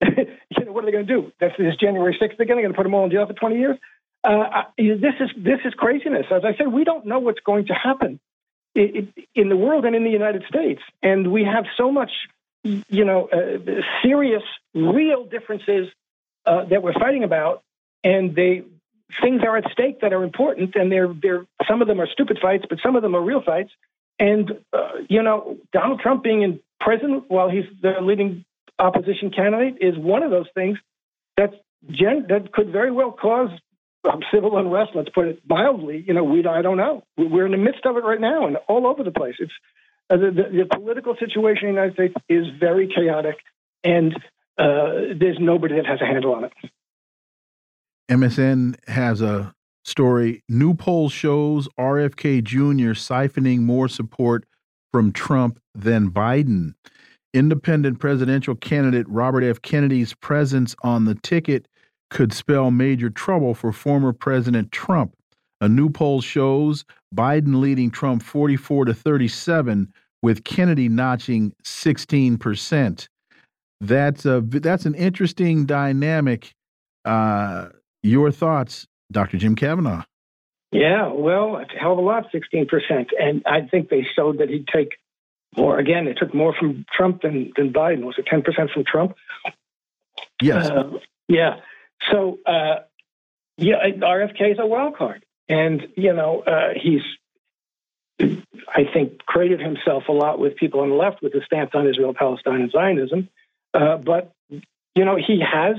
you know, what are they going to do? That's this January 6th again. They're going to put them all in jail for 20 years. Uh, this is this is craziness. As I said, we don't know what's going to happen in the world and in the United States, and we have so much, you know, uh, serious, real differences uh, that we're fighting about, and they things are at stake that are important, and they're they're some of them are stupid fights, but some of them are real fights. And uh, you know, Donald Trump being in prison while he's the leading opposition candidate is one of those things that's gen- that could very well cause um, civil unrest. Let's put it mildly. You know, we I don't know. We're in the midst of it right now, and all over the place. It's uh, the, the, the, political situation in the United States is very chaotic, and uh, there's nobody that has a handle on it. MSN has a story. New poll shows RFK Jr. siphoning more support from Trump than Biden. Independent presidential candidate Robert F. Kennedy's presence on the ticket could spell major trouble for former President Trump. A new poll shows Biden leading Trump 44 to 37, with Kennedy notching 16 percent. That's a that's an interesting dynamic. Uh, your thoughts, Dr. Jim Kavanagh? Yeah, well, a hell of a lot, 16 percent, and I think they showed that he'd take more. Again, it took more from Trump than, than Biden. Was it 10% from Trump? Yes. Uh, yeah. So, uh, yeah, RFK is a wild card. And, you know, uh, he's, I think, created himself a lot with people on the left with his stance on Israel, Palestine, and Zionism. Uh, but, you know, he has,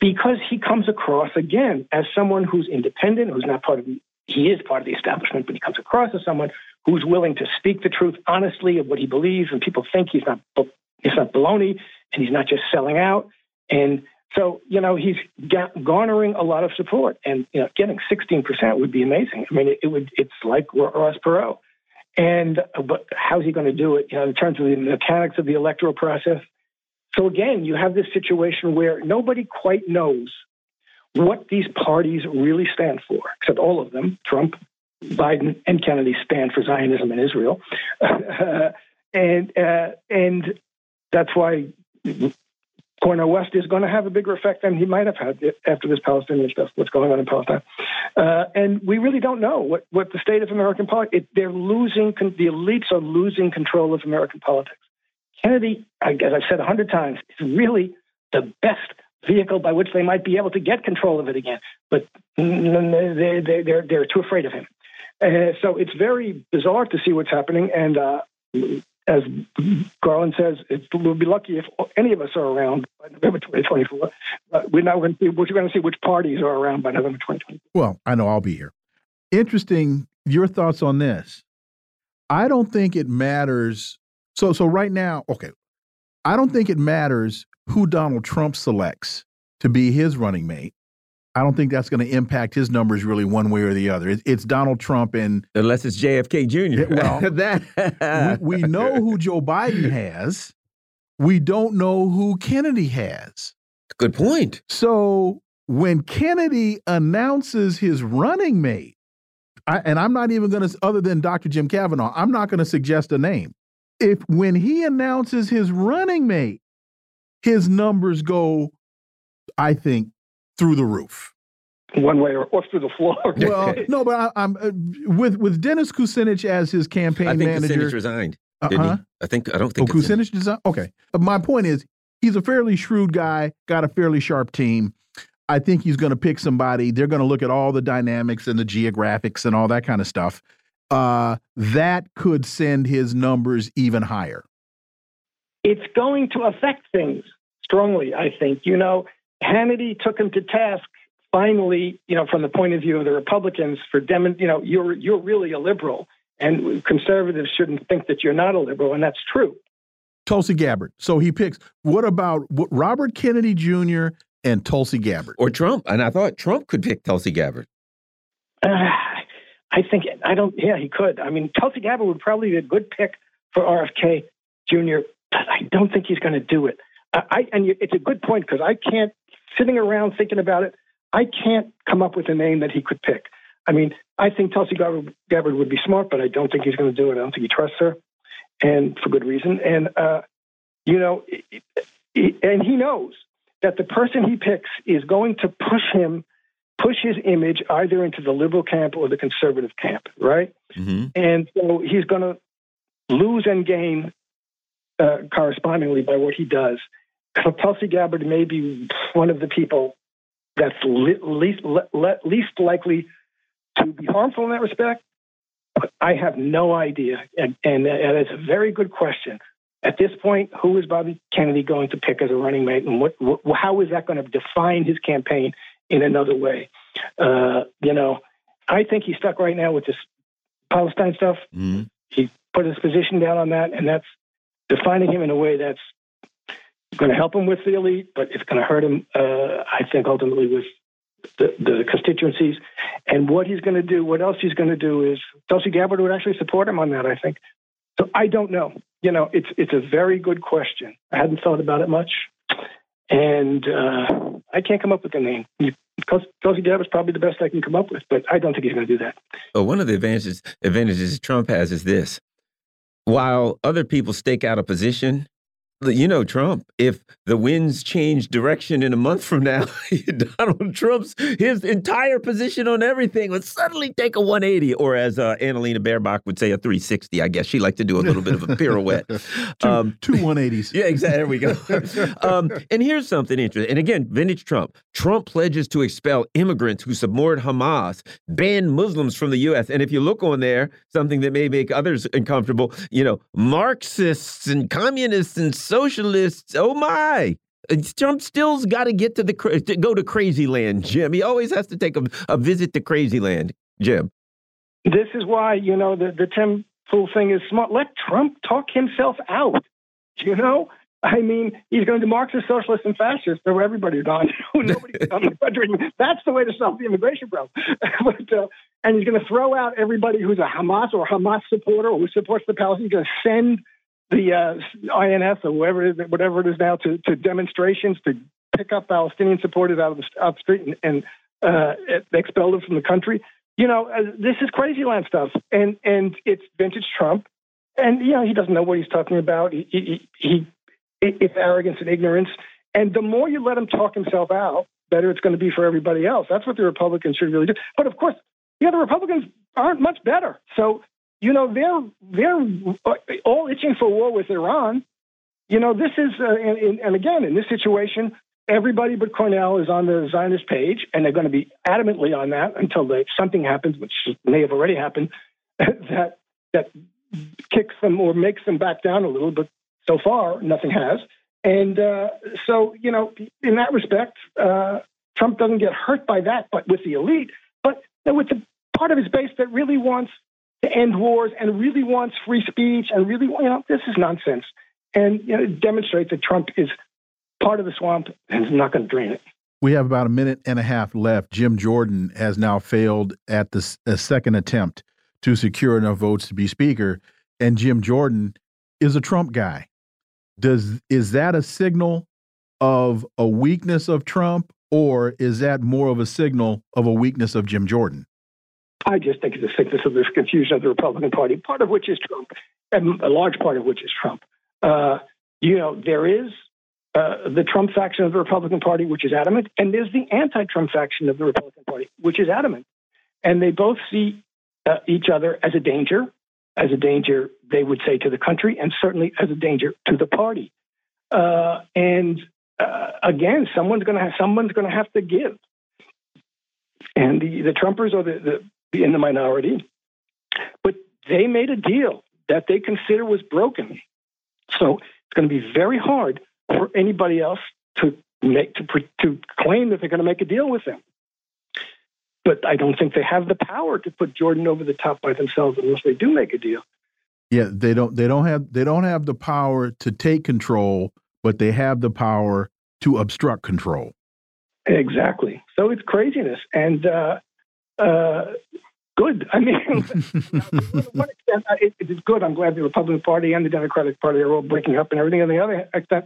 because he comes across, again, as someone who's independent, who's not part of the, he is part of the establishment, but he comes across as someone who's willing to speak the truth honestly of what he believes, and people think he's not he's not baloney, and he's not just selling out. And so, you know, he's garnering a lot of support, and you know, getting 16% would be amazing. I mean, it, would. It's like Ross Perot. And uh, but how's he going to do it? You know, in terms of the mechanics of the electoral process. So again, you have this situation where nobody quite knows what these parties really stand for, except all of them, Trump, Biden and Kennedy stand for Zionism in Israel, and uh, and that's why Cornel West is going to have a bigger effect than he might have had after this Palestinian stuff. What's going on in Palestine, uh, and we really don't know what what the state of American politics. They're losing. The elites are losing control of American politics. Kennedy, as I've said a hundred times, is really the best vehicle by which they might be able to get control of it again. But they're, they're, they're too afraid of him. Uh, so it's very bizarre to see what's happening. And uh, as Garland says, it, we'll be lucky if any of us are around by November 2024. Uh, we're not going to see which parties are around by November 2024. Well, I know I'll be here. Interesting. Your thoughts on this? I don't think it matters. So, so right now, okay, I don't think it matters who Donald Trump selects to be his running mate. I don't think that's going to impact his numbers really one way or the other. It's Donald Trump and unless it's JFK Jr. Well, that we, we know who Joe Biden has. We don't know who Kennedy has. Good point. So when Kennedy announces his running mate, I, and I'm not even going to, other than Dr. Jim Kavanagh, I'm not going to suggest a name. If when he announces his running mate, his numbers go, I think, through the roof. One way or, or through the floor. well, no, but I, am uh, with with Dennis Kucinich as his campaign I think manager. Kucinich resigned. Uh -huh. I think I don't think. Oh, Kucinich resigned. Okay, my point is he's a fairly shrewd guy, got a fairly sharp team. I think he's going to pick somebody. They're going to look at all the dynamics and the geographics and all that kind of stuff. Uh, that could send his numbers even higher. It's going to affect things strongly. I think. You know, Hannity took him to task finally, you know, from the point of view of the Republicans for dem- you know, you're you're really a liberal, and conservatives shouldn't think that you're not a liberal, and that's true. Tulsi Gabbard. So he picks. What about Robert Kennedy Jr. and Tulsi Gabbard, or Trump? And I thought Trump could pick Tulsi Gabbard. I think I don't. Yeah, he could. I mean, Tulsi Gabbard would probably be a good pick for RFK Jr. But I don't think he's going to do it. I, and it's a good point because I can't sitting around thinking about it. I can't come up with a name that he could pick. I mean, I think Tulsi Gabbard would be smart, but I don't think he's going to do it. I don't think he trusts her, and for good reason. And uh, you know, and he knows that the person he picks is going to push him, push his image either into the liberal camp or the conservative camp, right? Mm-hmm. And so he's going to lose and gain uh, correspondingly by what he does. Tulsi Gabbard may be one of the people that's least le- least likely to be harmful in that respect. But I have no idea, and, and, and it's a very good question. At this point, who is Bobby Kennedy going to pick as a running mate, and what, what how is that going to define his campaign in another way? Uh, you know, I think he's stuck right now with this Palestine stuff. Mm-hmm. He put his position down on that, and that's defining him in a way that's going to help him with the elite, but it's going to hurt him, uh, I think, ultimately with the, the, constituencies. And what he's going to do, what else he's going to do is Tulsi Gabbard would actually support him on that, I think. So I don't know. You know, it's it's a very good question. I hadn't thought about it much, and uh, I can't come up with a name. Tulsi Gabbard is probably the best I can come up with, but I don't think he's going to do that. Well, one of the advantages advantages Trump has is this: while other people stake out a position, you know Trump. If the winds change direction in a month from now, Donald Trump's his entire position on everything would suddenly take a 180, or as uh, Annalena Baerbock would say, a 360. I guess she liked to do a little bit of a pirouette. two, um, two 180s. Yeah, exactly. There we go. um, and here's something interesting. And again, vintage Trump. Trump pledges to expel immigrants who support Hamas, ban Muslims from the U.S. And if you look on there, something that may make others uncomfortable, you know, Marxists and communists and socialists. Oh my. Trump still's got to get to the to go to crazy land, Jim. He always has to take a, a visit to crazy land, Jim. This is why you know the the Tim Pool thing is smart. Let Trump talk himself out. You know, I mean, he's going to Marxist, socialist, and fascist. So everybody's gone. Nobody's on the country. That's the way to solve the immigration problem. but, uh, and he's going to throw out everybody who's a Hamas or Hamas supporter or who supports the Palestinians. He's going to send the uh, INF or whatever it is, whatever it is now to, to demonstrations to pick up Palestinian supporters out of the, out the street and, and uh, expel them from the country. You know, uh, this is crazy land stuff, and and it's vintage Trump, and you know he doesn't know what he's talking about. He, he, he it's arrogance and ignorance, and the more you let him talk himself out, better it's going to be for everybody else. That's what the Republicans should really do. But of course, yeah, the Republicans aren't much better. So you know, they're they're all itching for war with Iran. You know, this is uh, and, and again in this situation, everybody but Cornel is on the Zionist page, and they're going to be adamantly on that until they, something happens, which may have already happened, that that kicks them or makes them back down a little. But so far, nothing has. And uh, so, you know, in that respect, uh, Trump doesn't get hurt by that, but with the elite, but with the part of his base that really wants to end wars and really wants free speech and really, you know, this is nonsense. And you know, it demonstrates that Trump is part of the swamp and is not going to drain it. We have about a minute and a half left. Jim Jordan has now failed at the second attempt to secure enough votes to be speaker, and Jim Jordan is a Trump guy. Does is that a signal of a weakness of Trump, or is that more of a signal of a weakness of Jim Jordan? I just think it's a sickness of this confusion of the Republican Party, part of which is Trump, and a large part of which is Trump. Uh, you know, there is uh, the Trump faction of the Republican Party, which is adamant, and there's the anti Trump faction of the Republican Party, which is adamant. And they both see uh, each other as a danger, as a danger, they would say, to the country, and certainly as a danger to the party. Uh, and uh, again, someone's going to have someone's going to have to give. And the, the Trumpers or the, the in the minority, but they made a deal that they consider was broken. So it's going to be very hard for anybody else to make to to claim that they're going to make a deal with them. But I don't think they have the power to put Jordan over the top by themselves unless they do make a deal. Yeah, they don't. They don't have. They don't have the power to take control, but they have the power to obstruct control. Exactly. So it's craziness, and uh, uh, good. I mean, to one extent, it, it is good. I'm glad the Republican Party and the Democratic Party are all breaking up and everything. On the other extent,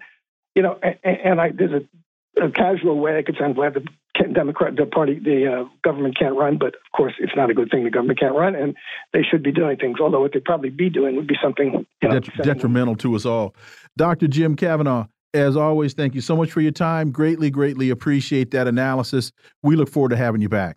you know, and, and I, there's a, a, casual way I could say I'm glad the Democrat, the party, the uh, government can't run, but of course it's not a good thing the government can't run, and they should be doing things. Although what they'd probably be doing would be something you know, Det detrimental to us all. Dr. Jim Kavanagh, as always, thank you so much for your time. Greatly, greatly appreciate that analysis. We look forward to having you back.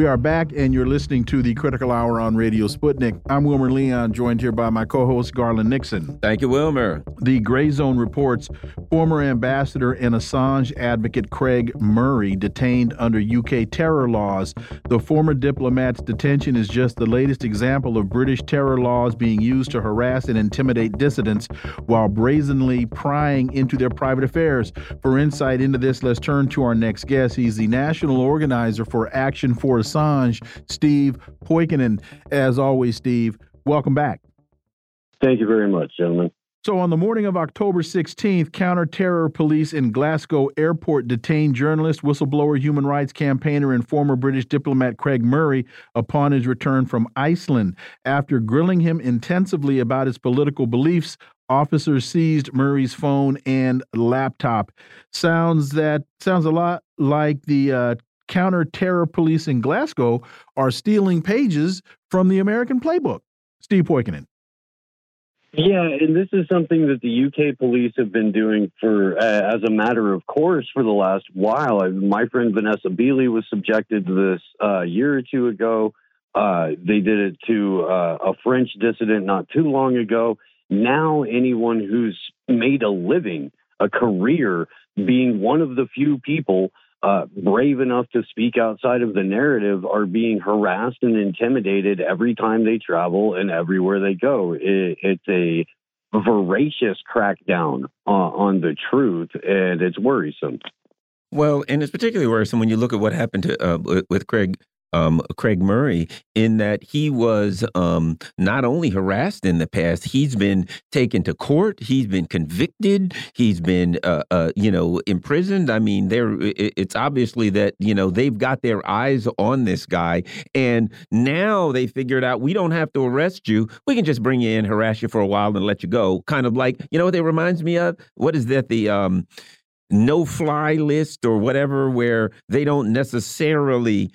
We are back, and you're listening to the Critical Hour on Radio Sputnik. I'm Wilmer Leon, joined here by my co host, Garland Nixon. Thank you, Wilmer. The Gray Zone reports former ambassador and Assange advocate Craig Murray detained under UK terror laws. The former diplomat's detention is just the latest example of British terror laws being used to harass and intimidate dissidents while brazenly prying into their private affairs. For insight into this, let's turn to our next guest. He's the national organizer for Action for Assange, Steve Poikonen. As always, Steve, welcome back. Thank you very much, gentlemen. So, on the morning of October 16th, counter-terror police in Glasgow airport detained journalist, whistleblower, human rights campaigner, and former British diplomat Craig Murray upon his return from Iceland. After grilling him intensively about his political beliefs, officers seized Murray's phone and laptop. Sounds that sounds a lot like the uh, counter-terror police in Glasgow are stealing pages from the American playbook. Steve Poikonen. Yeah, and this is something that the UK police have been doing for uh, as a matter of course for the last while. I, my friend Vanessa Beeley was subjected to this uh, a year or two ago. Uh, they did it to uh, a French dissident not too long ago. Now, anyone who's made a living, a career, being one of the few people uh, brave enough to speak outside of the narrative are being harassed and intimidated every time they travel and everywhere they go. It, it's a voracious crackdown uh, on the truth, and it's worrisome. Well, and it's particularly worrisome when you look at what happened to uh, with Craig um, Craig Murray in that he was um, not only harassed in the past, he's been taken to court, he's been convicted, he's been, uh, uh, you know, imprisoned. I mean, there it's obviously that you know they've got their eyes on this guy, and now they figured out we don't have to arrest you, we can just bring you in, harass you for a while, and let you go. Kind of like you know what it reminds me of. What is that? The um, no fly list or whatever where they don't necessarily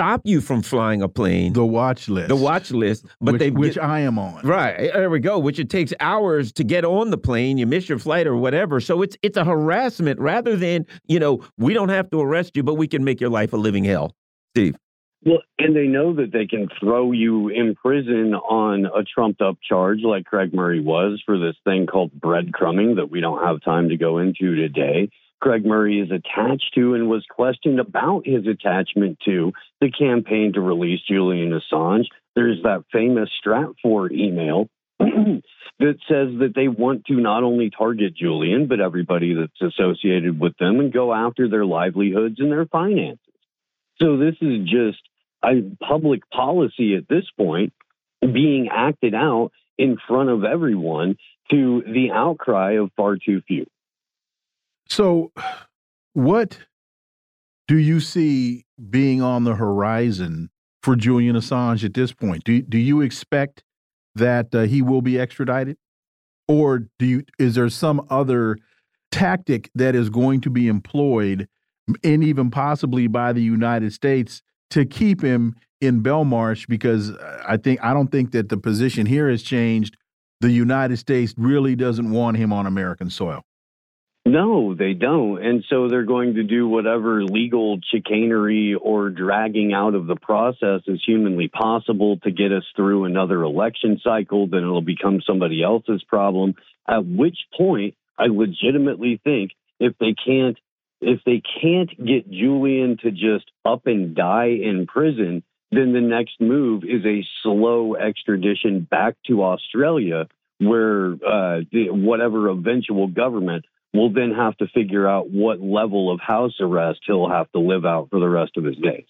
stop you from flying a plane. The watch list. The watch list, but which, they which I am on. Right eh, there we go. Which it takes hours to get on the plane. You miss your flight or whatever. So it's it's a harassment rather than you know we don't have to arrest you, but we can make your life a living hell. Steve. Well, and they know that they can throw you in prison on a trumped up charge like Craig Murray was for this thing called breadcrumbing that we don't have time to go into today. Craig Murray is attached to and was questioned about his attachment to the campaign to release Julian Assange. There's that famous Stratfor email that says that they want to not only target Julian, but everybody that's associated with them and go after their livelihoods and their finances. So this is just a public policy at this point being acted out in front of everyone to the outcry of far too few. So, what do you see being on the horizon for Julian Assange at this point? Do do you expect that uh, he will be extradited, or do you is there some other tactic that is going to be employed, and even possibly by the United States to keep him in Belmarsh? Because I think I don't think that the position here has changed. The United States really doesn't want him on American soil. No, they don't. And so they're going to do whatever legal chicanery or dragging out of the process is humanly possible to get us through another election cycle. Then it'll become somebody else's problem. At which point, I legitimately think if they can't if they can't get Julian to just up and die in prison, then the next move is a slow extradition back to Australia, where uh, the, whatever eventual government will then have to figure out what level of house arrest he'll have to live out for the rest of his days.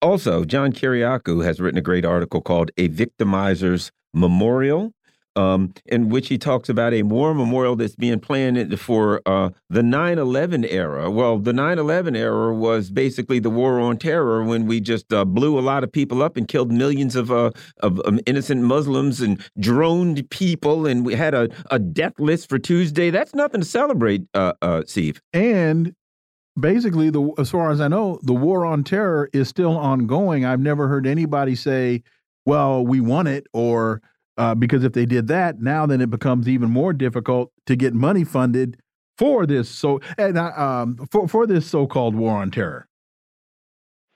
Also, John Kiriakou has written a great article called A Victimizer's Memorial um, in which he talks about a war memorial that's being planned for uh, the 9 11 era. Well, the 9 11 era was basically the war on terror when we just uh, blew a lot of people up and killed millions of, uh, of um, innocent Muslims and droned people, and we had a, a death list for Tuesday. That's nothing to celebrate, uh, uh, Steve. And basically, the as far as I know, the war on terror is still ongoing. I've never heard anybody say, well, we won it or uh, because if they did that, now then it becomes even more difficult to get money funded for this. So and um, for for this so-called war on terror.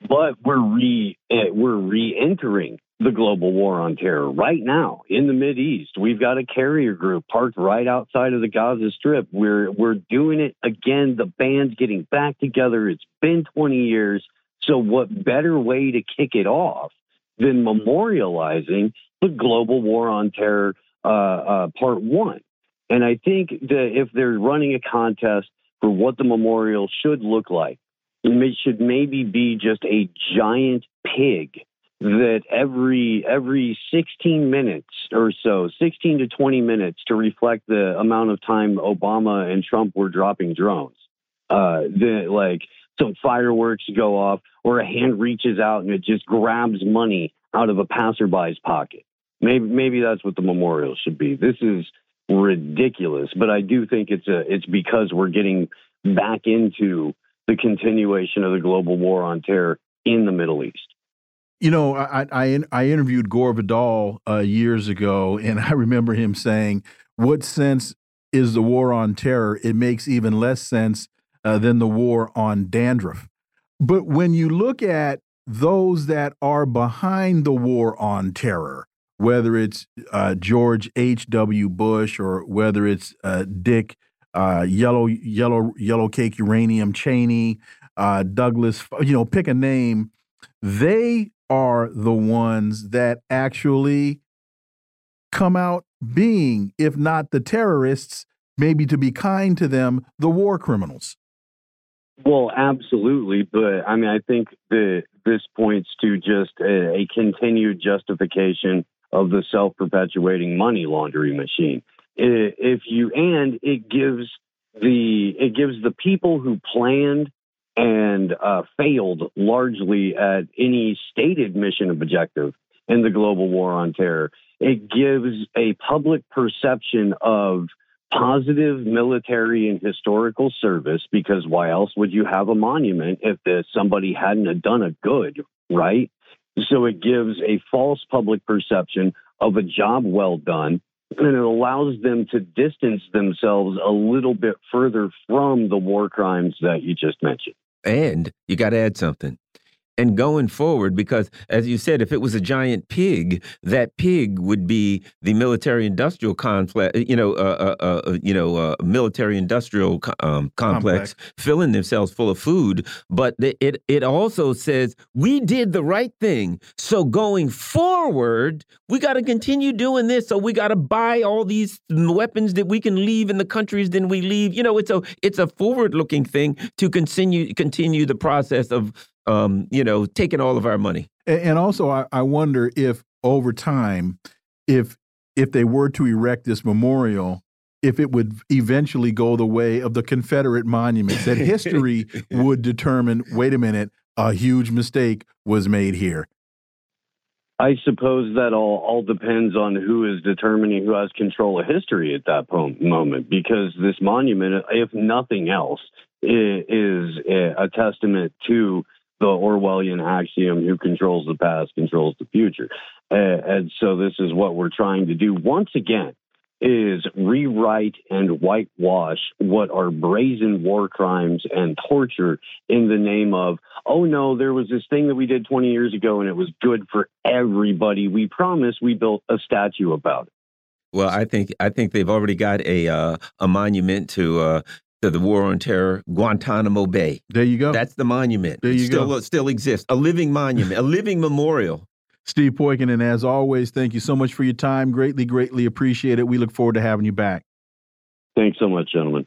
But we're re uh, we're re-entering the global war on terror right now in the Mid East. We've got a carrier group parked right outside of the Gaza Strip. We're we're doing it again. The band's getting back together. It's been 20 years. So what better way to kick it off than memorializing the global war on terror uh, uh, part one. And I think that if they're running a contest for what the memorial should look like, it should maybe be just a giant pig that every every 16 minutes or so 16 to 20 minutes to reflect the amount of time obama and trump were dropping drones uh like some fireworks go off or a hand reaches out and it just grabs money out of a passerby's pocket Maybe maybe that's what the memorial should be. This is ridiculous, but I do think it's a it's because we're getting back into the continuation of the global war on terror in the Middle East. You know, I I, I interviewed Gore Vidal uh, years ago, and I remember him saying, "What sense is the war on terror? It makes even less sense uh, than the war on dandruff." But when you look at those that are behind the war on terror, whether it's uh, George H. W. Bush or whether it's uh, Dick uh, Yellow Yellow Yellow Cake Uranium Cheney, uh, Douglas, you know, pick a name. They are the ones that actually come out being, if not the terrorists, maybe to be kind to them, the war criminals. Well, absolutely, but I mean, I think that this points to just a, a continued justification of the self perpetuating money laundering machine. If you and it gives the it gives the people who planned and uh, failed largely at any stated mission objective in the global war on terror. It gives a public perception of positive military and historical service because why else would you have a monument if the, somebody hadn't done a good, right? So it gives a false public perception of a job well done, and it allows them to distance themselves a little bit further from the war crimes that you just mentioned. And you got to add something and going forward because as you said if it was a giant pig that pig would be the military industrial complex you know uh, uh, uh, uh you know uh, military industrial um, complex, complex, filling themselves full of food. But it it also says we did the right thing. So going forward we got to continue doing this. So we got to buy all these weapons that we can leave in the countries then we leave. You know it's a it's a forward looking thing to continue continue the process of um, you know, taking all of our money. And also, I, I wonder if over time, if if they were to erect this memorial, if it would eventually go the way of the Confederate monuments, that history would determine, wait a minute, a huge mistake was made here. I suppose that all, all depends on who is determining who has control of history at that moment, because this monument, if nothing else, is a testament to the Orwellian axiom who controls the past controls the future. Uh, and so this is what we're trying to do. Once again, is rewrite and whitewash what are brazen war crimes and torture in the name of, oh no, there was this thing that we did 20 years ago and it was good for everybody. We promise we built a statue about it. Well, I think I think they've already got a uh, a monument to uh, to the war on terror, Guantanamo Bay. There you go. That's the monument. There you it still, go. Still exists. A living monument, a living memorial. Steve Poikonen, and as always, thank you so much for your time. Greatly, greatly appreciate it. We look forward to having you back. Thanks so much, gentlemen.